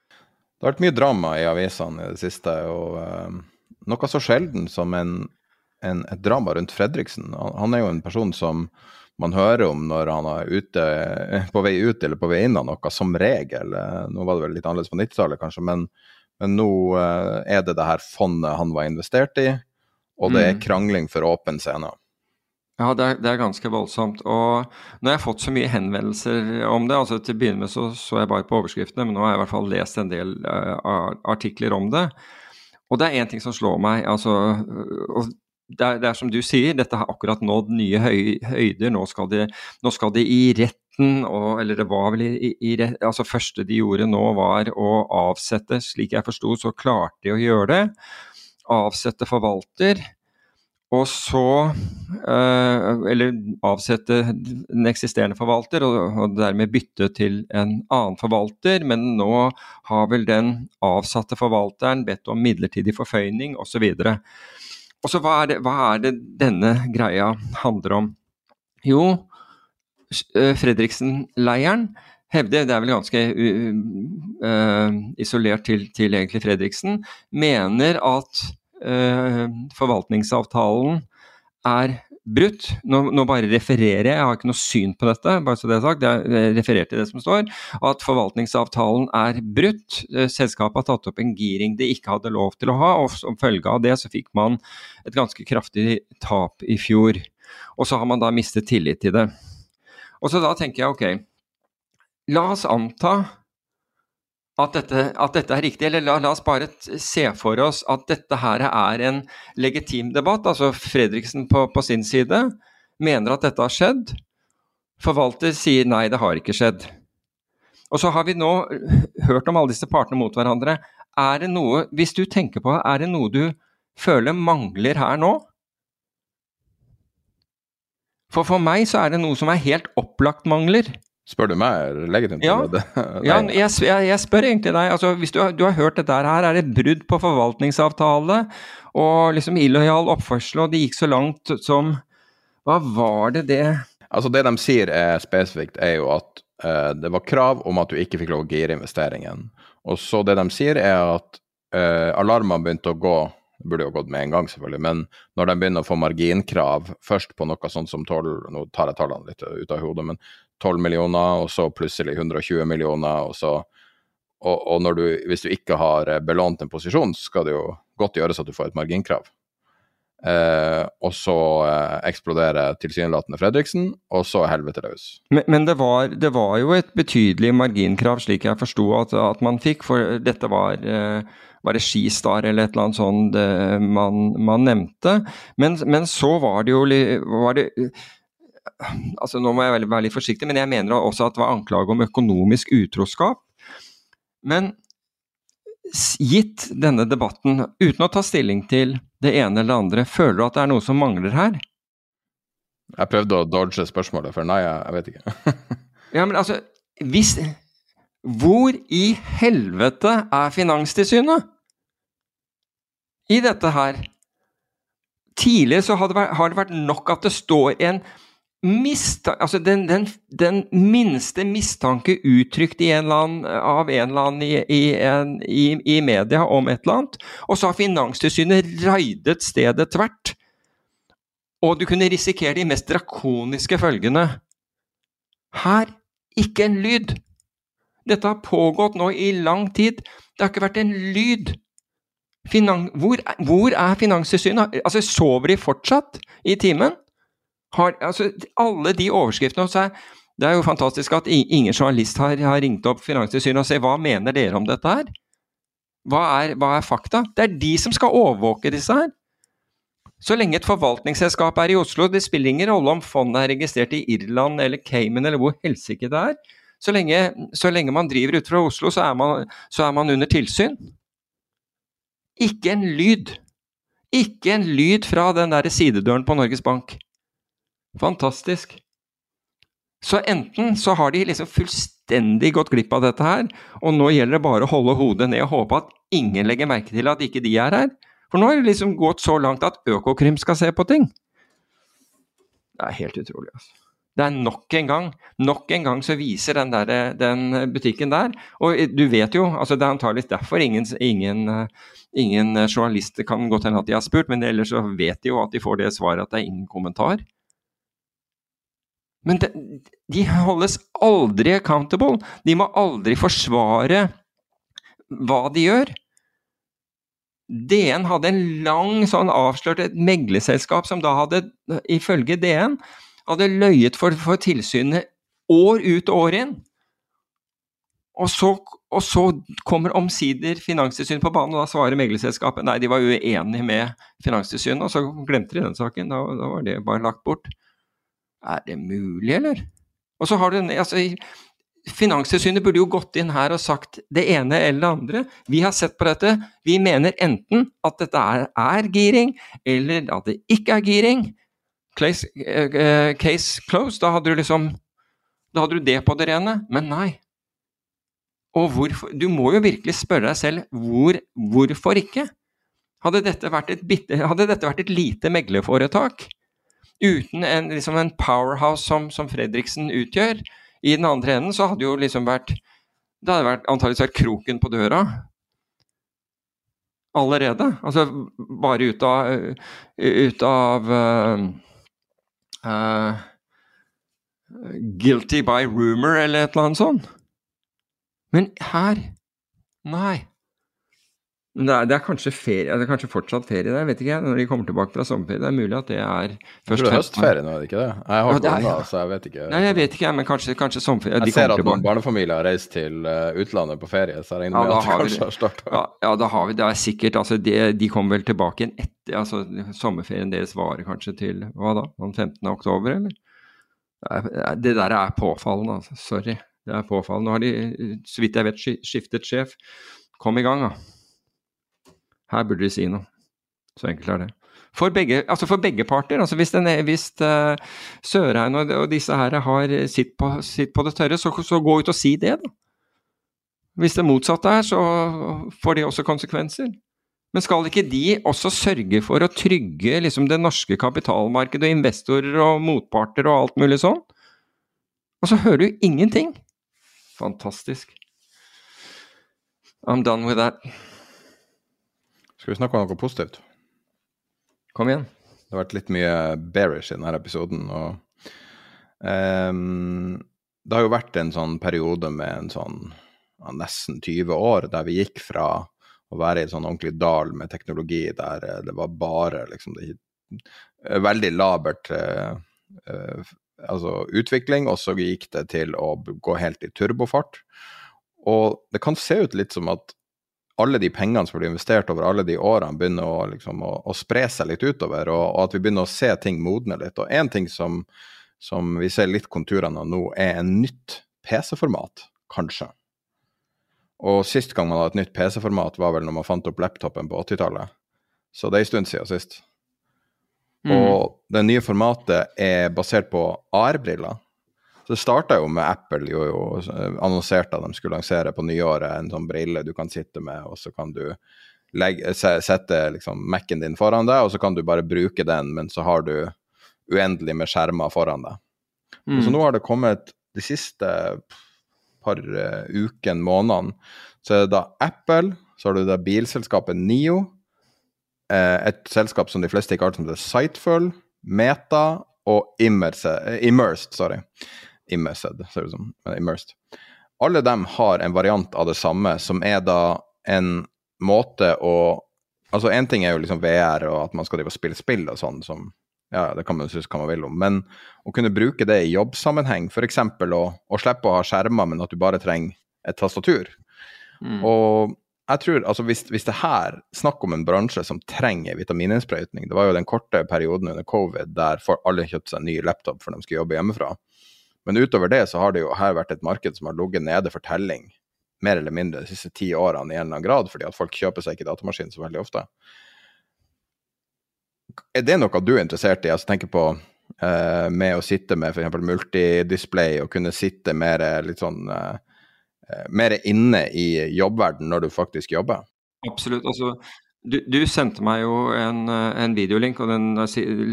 Det har vært mye drama i avisene i det siste, og uh, noe så sjelden som en, en, et drama rundt Fredriksen. Han, han er jo en person som man hører om når han er ute, på vei ut eller på vei inn av noe, som regel. Eh, nå var det vel litt annerledes på 90-tallet, kanskje, men, men, nå eh, er det det her fondet han var investert i, og det er mm. krangling for åpen scene. Ja, det er, det er, ganske voldsomt. Og nå har jeg fått så mye henvendelser om det. altså Til å begynne med så, så jeg bare på overskriftene, men nå har jeg i hvert fall lest en del uh, artikler om det. Og det er én ting som slår meg. altså, og det er, det er, som du sier, dette har akkurat nådd nye høy, høyder. Nå skal, det, nå skal det i retten, og, eller det var vel i, i altså første de gjorde nå var å avsette, slik jeg forsto, så klarte de å gjøre det. Avsette forvalter. Og så øh, Eller avsette den eksisterende forvalter, og, og, dermed bytte til en annen forvalter. Men nå har vel den avsatte forvalteren bedt om midlertidig forføyning osv. Og så hva, hva, er det denne greia handler om? Jo, eh, Fredriksen-leiren hevder, det er vel ganske uh, isolert til, til, egentlig Fredriksen, mener at uh, forvaltningsavtalen er brutt. Nå, nå, bare refererer jeg, jeg har ikke noe syn på dette, bare så det er sagt. Jeg refererer til det som står. At forvaltningsavtalen er brutt. Eh, selskapet har tatt opp en giring de ikke hadde lov til å ha, og som følge av det så fikk man et ganske kraftig tap i fjor. Og så har man da mistet tillit til det. Og så da tenker jeg ok, la oss anta at dette, at dette, er riktig. Eller la, la, oss bare se for oss at dette her er en legitim debatt. Altså Fredriksen på, på, sin side mener at dette har skjedd. Forvalter sier nei, det har ikke skjedd. Og så har vi nå hørt om alle disse partene mot hverandre. Er det noe, hvis du tenker på er det noe du føler mangler her nå? For for meg så er det noe som er helt opplagt mangler. Spør du meg legitimt? Ja, *laughs* ja jeg, jeg, spør egentlig deg. Altså, hvis du, du, har hørt dette her, er det brudd på forvaltningsavtale og liksom illojal oppførsel, og det gikk så langt som Hva var det det Altså Det de sier er spesifikt, er jo at uh, det var krav om at du ikke fikk lov å gire investeringen. Og så det de sier, er at uh, alarmene begynte å gå det burde jo gått med en gang, selvfølgelig, men når de begynner å få marginkrav, først på noe sånt som 12 Nå tar jeg tallene litt ut av hodet, men 12 millioner, og så plutselig 120 millioner, og så og, og du, hvis du ikke har eh, belånt en posisjon, så skal det jo godt gjøres at du får et marginkrav. Eh, og så eh, eksploderer tilsynelatende Fredriksen, og så helvete løs. Men, men det, var, det, var, jo et betydelig marginkrav, slik jeg forsto at, at, man fikk, for dette var eh, var Skistar eller et eller annet sånt man, man nevnte. Men, men, så var det jo var det, altså Nå må jeg være litt forsiktig, men jeg mener også at det var anklage om økonomisk utroskap. Men gitt denne debatten, uten å ta stilling til det ene eller det andre, føler du at det er noe som mangler her? Jeg prøvde å dodge spørsmålet, for nei, jeg, vet ikke. *laughs* ja, men altså, hvis Hvor i helvete er Finanstilsynet i dette her? Tidligere så har det vært nok at det står en Mistanke, altså den, den, den, minste mistanke uttrykt en annen, av en eller annen i, i, en, i, i, media om et eller annet, og så har Finanstilsynet raidet stedet tvert. Og du kunne risikere de mest drakoniske følgene. Her ikke en lyd! Dette har pågått nå i lang tid. Det har ikke vært en lyd. Finan hvor, hvor er Finanstilsynet? Altså, Sover de fortsatt i timen? Har, altså, alle de overskriftene er, Det er jo fantastisk at ingen journalist har, har ringt opp Finanstilsynet og sagt hva mener dere om dette her? Hva er, hva er fakta? Det er de som skal overvåke disse her. Så lenge et forvaltningsselskap er i Oslo, det spiller ingen rolle om fondet er registrert i Irland eller Cayman eller hvor helsike det er. Så lenge, så lenge, man driver ut fra Oslo, så er, man, så er man under tilsyn. Ikke en lyd. Ikke en lyd fra den der sidedøren på Norges Bank. Fantastisk. Så enten så har de liksom fullstendig gått glipp av dette her, og nå gjelder det bare å holde hodet ned og håpe at ingen legger merke til at ikke de er her. For nå har det liksom gått så langt at Økokrim skal se på ting. Det er helt utrolig, altså. Det er nok en gang nok en gang så viser den, der, den butikken der Og du vet jo, altså det er antakeligvis derfor ingen, ingen, ingen journalister kan godt hende at de har spurt, men ellers så vet de jo at de får det svaret at det er ingen kommentar. Men de, de holdes aldri accountable. De må aldri forsvare hva de gjør. DN hadde en lang sånn avslørt et meglerselskap som da hadde, ifølge DN, hadde løyet for, for tilsynet år ut og år inn. Og så, og så kommer omsider Finanstilsynet på banen, og da svarer meglerselskapet nei, de var uenige med Finanstilsynet, og så glemte de den saken. Da, da var det bare lagt bort. Er det mulig, eller? Og så har du altså, Finanstilsynet burde jo gått inn her og sagt det ene eller det andre. Vi har sett på dette. Vi mener enten at dette er, er giring, eller at det ikke er giring. Case, uh, case closed. Da hadde du liksom Da hadde du det på det rene. Men nei. Og hvorfor Du må jo virkelig spørre deg selv hvor, hvorfor ikke? Hadde dette vært et, bitte, hadde dette vært et lite meglerforetak, uten en, liksom en powerhouse som, som, Fredriksen utgjør, i den andre enden, så hadde jo liksom vært Det hadde vært, antakeligvis vært kroken på døra allerede. Altså bare ut av, ut av uh, uh, Guilty by rumor, eller et eller annet sånt. Men her Nei. Det er, det er, kanskje ferie, det er kanskje fortsatt ferie der, vet ikke jeg, når de kommer tilbake fra sommerferie. Det er mulig at det er først Det er høstferie nå, er det ikke det? Jeg har ja, korona, ja. så jeg vet ikke. Nei, jeg vet ikke, men kanskje, kanskje sommerferie. Jeg ser at noen barnefamilier har reist til uh, utlandet på ferie, så jeg regner med at det kanskje har starta. Ja, ja, da har vi det. er sikkert. Altså, de, de kommer vel tilbake igjen etter altså Sommerferien deres varer kanskje til hva da? Den 15. oktober, eller? Det der er påfallende, altså. Sorry. Det er påfallende. Nå har de, så vidt jeg vet, skiftet sjef. Kom i gang, da. Her burde de si noe. Så enkelt er det. For begge, altså for begge parter. altså Hvis, den, hvis uh, Sørheim og, og, disse her har sitt på, sitt på det tørre, så, så, gå ut og si det, da. Hvis det motsatte er, så får det også konsekvenser. Men skal ikke de også sørge for å trygge liksom, det norske kapitalmarkedet og investorer og motparter og alt mulig sånn? Og så hører du ingenting. Fantastisk. I'm done with that. Skal vi snakke om noe positivt? Kom igjen. Det har vært litt mye bearish i denne episoden. og um, Det har jo vært en sånn periode med en sånn ja, nesten 20 år der vi gikk fra å være i en sånn ordentlig dal med teknologi der eh, det var bare liksom det, eh, veldig labert uh, uh, altså utvikling, og så gikk det til å gå helt i turbofart. Og det kan se ut litt som at alle de pengene som blir investert over alle de årene, begynner å, liksom, å, å spre seg litt utover, og, og, at vi begynner å se ting modne litt. Og én ting som, som, vi ser litt konturene av nå, er en nytt PC-format, kanskje. Og sist gang man hadde et nytt PC-format, var vel når man fant opp laptopen på 80-tallet. Så det er en stund siden sist. Mm. Og det nye formatet er basert på AR-briller. Så det starta jo med Apple jo, jo annonserte at de skulle lansere på nyåret en sånn brille du kan sitte med, og så kan du legge, sette liksom Mac-en din foran deg, og så kan du bare bruke den, men så har du uendelig med skjermer foran deg. Mm. Så nå har det kommet de siste par uh, ukene, månedene, så er det da Apple, så har du da bilselskapet Nio, Eh, et selskap som de fleste ikke har, som heter Sightful, Meta og Immersed, eh, Immersed sorry. Immersed, ser det ut som. Immersed. Alle dem har en variant av det samme, som er da en måte å Altså, én ting er jo liksom VR og at man skal drive og spille spill og sånn, som ja, det kan man synes hva man vil om, men å kunne bruke det i jobbsammenheng, f.eks. Å, å slippe å ha skjermer, men at du bare trenger et tastatur. Mm. Og jeg tror, altså hvis, hvis det her Snakk om en bransje som trenger vitamininnsprøytning. Det var jo den korte perioden under covid der alle kjøpte seg en ny laptop for de skulle jobbe hjemmefra. Men utover det så har det jo her vært et marked som har ligget nede for telling mer eller mindre de siste ti årene i en eller annen grad, fordi at folk kjøper seg ikke datamaskin så veldig ofte. Er det noe du er interessert i? Altså tenker på eh, med å sitte med f.eks. multidisplay og kunne sitte mer litt sånn eh, Eh, mer inne i jobbverden når du faktisk jobber? Absolutt. altså du, du, sendte meg jo en, eh, en, videolink, og den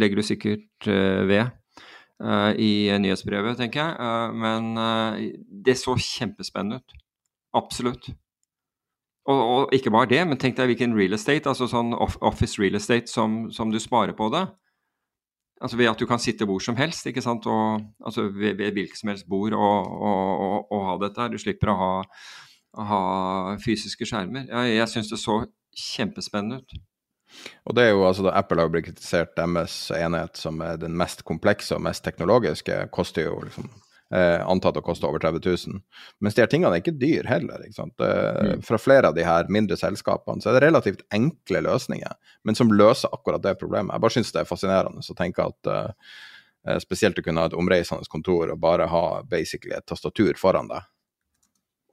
legger du sikkert ved i nyhetsbrevet, tenker jeg. Uh, men det så kjempespennende ut. Absolutt. Og, og, ikke bare det, men tenk deg hvilken real estate, altså sånn office real estate som, som du sparer på det. Altså ved at du kan sitte hvor som helst, ikke sant? Og, altså ved, ved hvilket som helst bord og, og, ha dette. Du slipper å ha, ha fysiske skjermer. Jeg, jeg syns det så kjempespennende ut. Og det er jo altså da Apple har blitt kritisert deres enhet som er den mest komplekse og mest teknologiske, koster jo liksom eh, antatt å koste over 30 000. Mens de her tingene er ikke dyr heller. ikke sant? Eh, fra flere av de her mindre selskapene så er det relativt enkle løsninger, men som løser akkurat det problemet. Jeg bare syns det er fascinerende å tenke at eh, spesielt å kunne ha et omreisende kontor og bare ha basically et tastatur foran deg,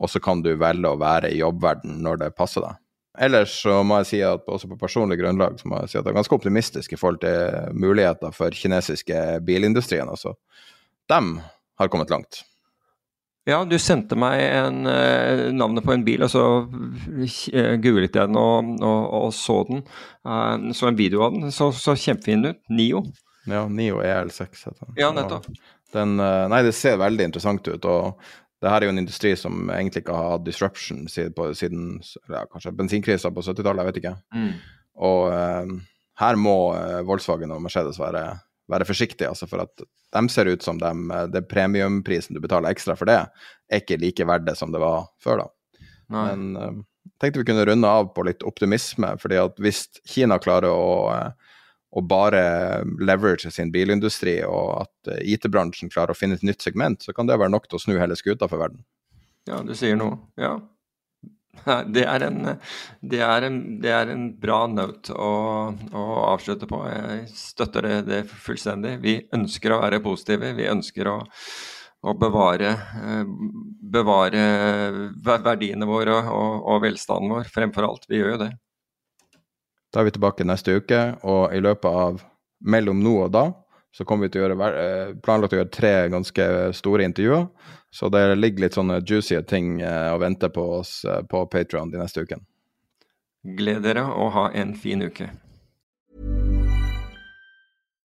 og så kan du velge å være i jobbverden når det passer deg. Ellers så må jeg si at også på personlig grunnlag så må jeg si at jeg er ganske optimistisk i forhold til muligheter for kinesiske bilindustrien. Altså. De har kommet langt. Ja, du sendte meg en, uh, navnet på en bil, og så uh, googlet jeg den og, og, og så den. Uh, så en video av den. Så, så kjempefin ut. Nio. Ja, Nio EL6 heter den. Ja, nettopp. Den, nei, det ser veldig interessant ut. og det her er jo en industri som egentlig ikke har hatt disruption siden, på, siden ja, kanskje bensinkrisa på 70-tallet, jeg vet ikke. Mm. Og uh, her må uh, Volkswagen og Mercedes være, være forsiktige, altså, for at de ser ut som dem, eh, det premiumprisen du betaler ekstra for det, er ikke like verdt det som det var før, da. Nei. Men uh, tenkte vi kunne runde av på litt optimisme, fordi at hvis Kina klarer å og bare leverage sin bilindustri, og at eh, IT-bransjen klarer å finne et nytt segment, så kan det være nok til å snu hele skuta for verden. Ja, du sier noe. Ja. Det er en, det er en, det er en bra note å, å, avslutte på. Jeg støtter det, det, fullstendig. Vi ønsker å være positive. Vi ønsker å, å bevare, eh, bevare, verdiene våre og, og velstanden vår fremfor alt. Vi gjør jo det. Da er vi tilbake neste uke, og i løpet av mellom nå og da så kommer vi til å gjøre eh, planlagt å gjøre tre ganske store intervjuer. Så det ligger litt sånne juicy ting å vente på oss eh, på Patrion de neste ukene. Gled dere og ha en fin uke.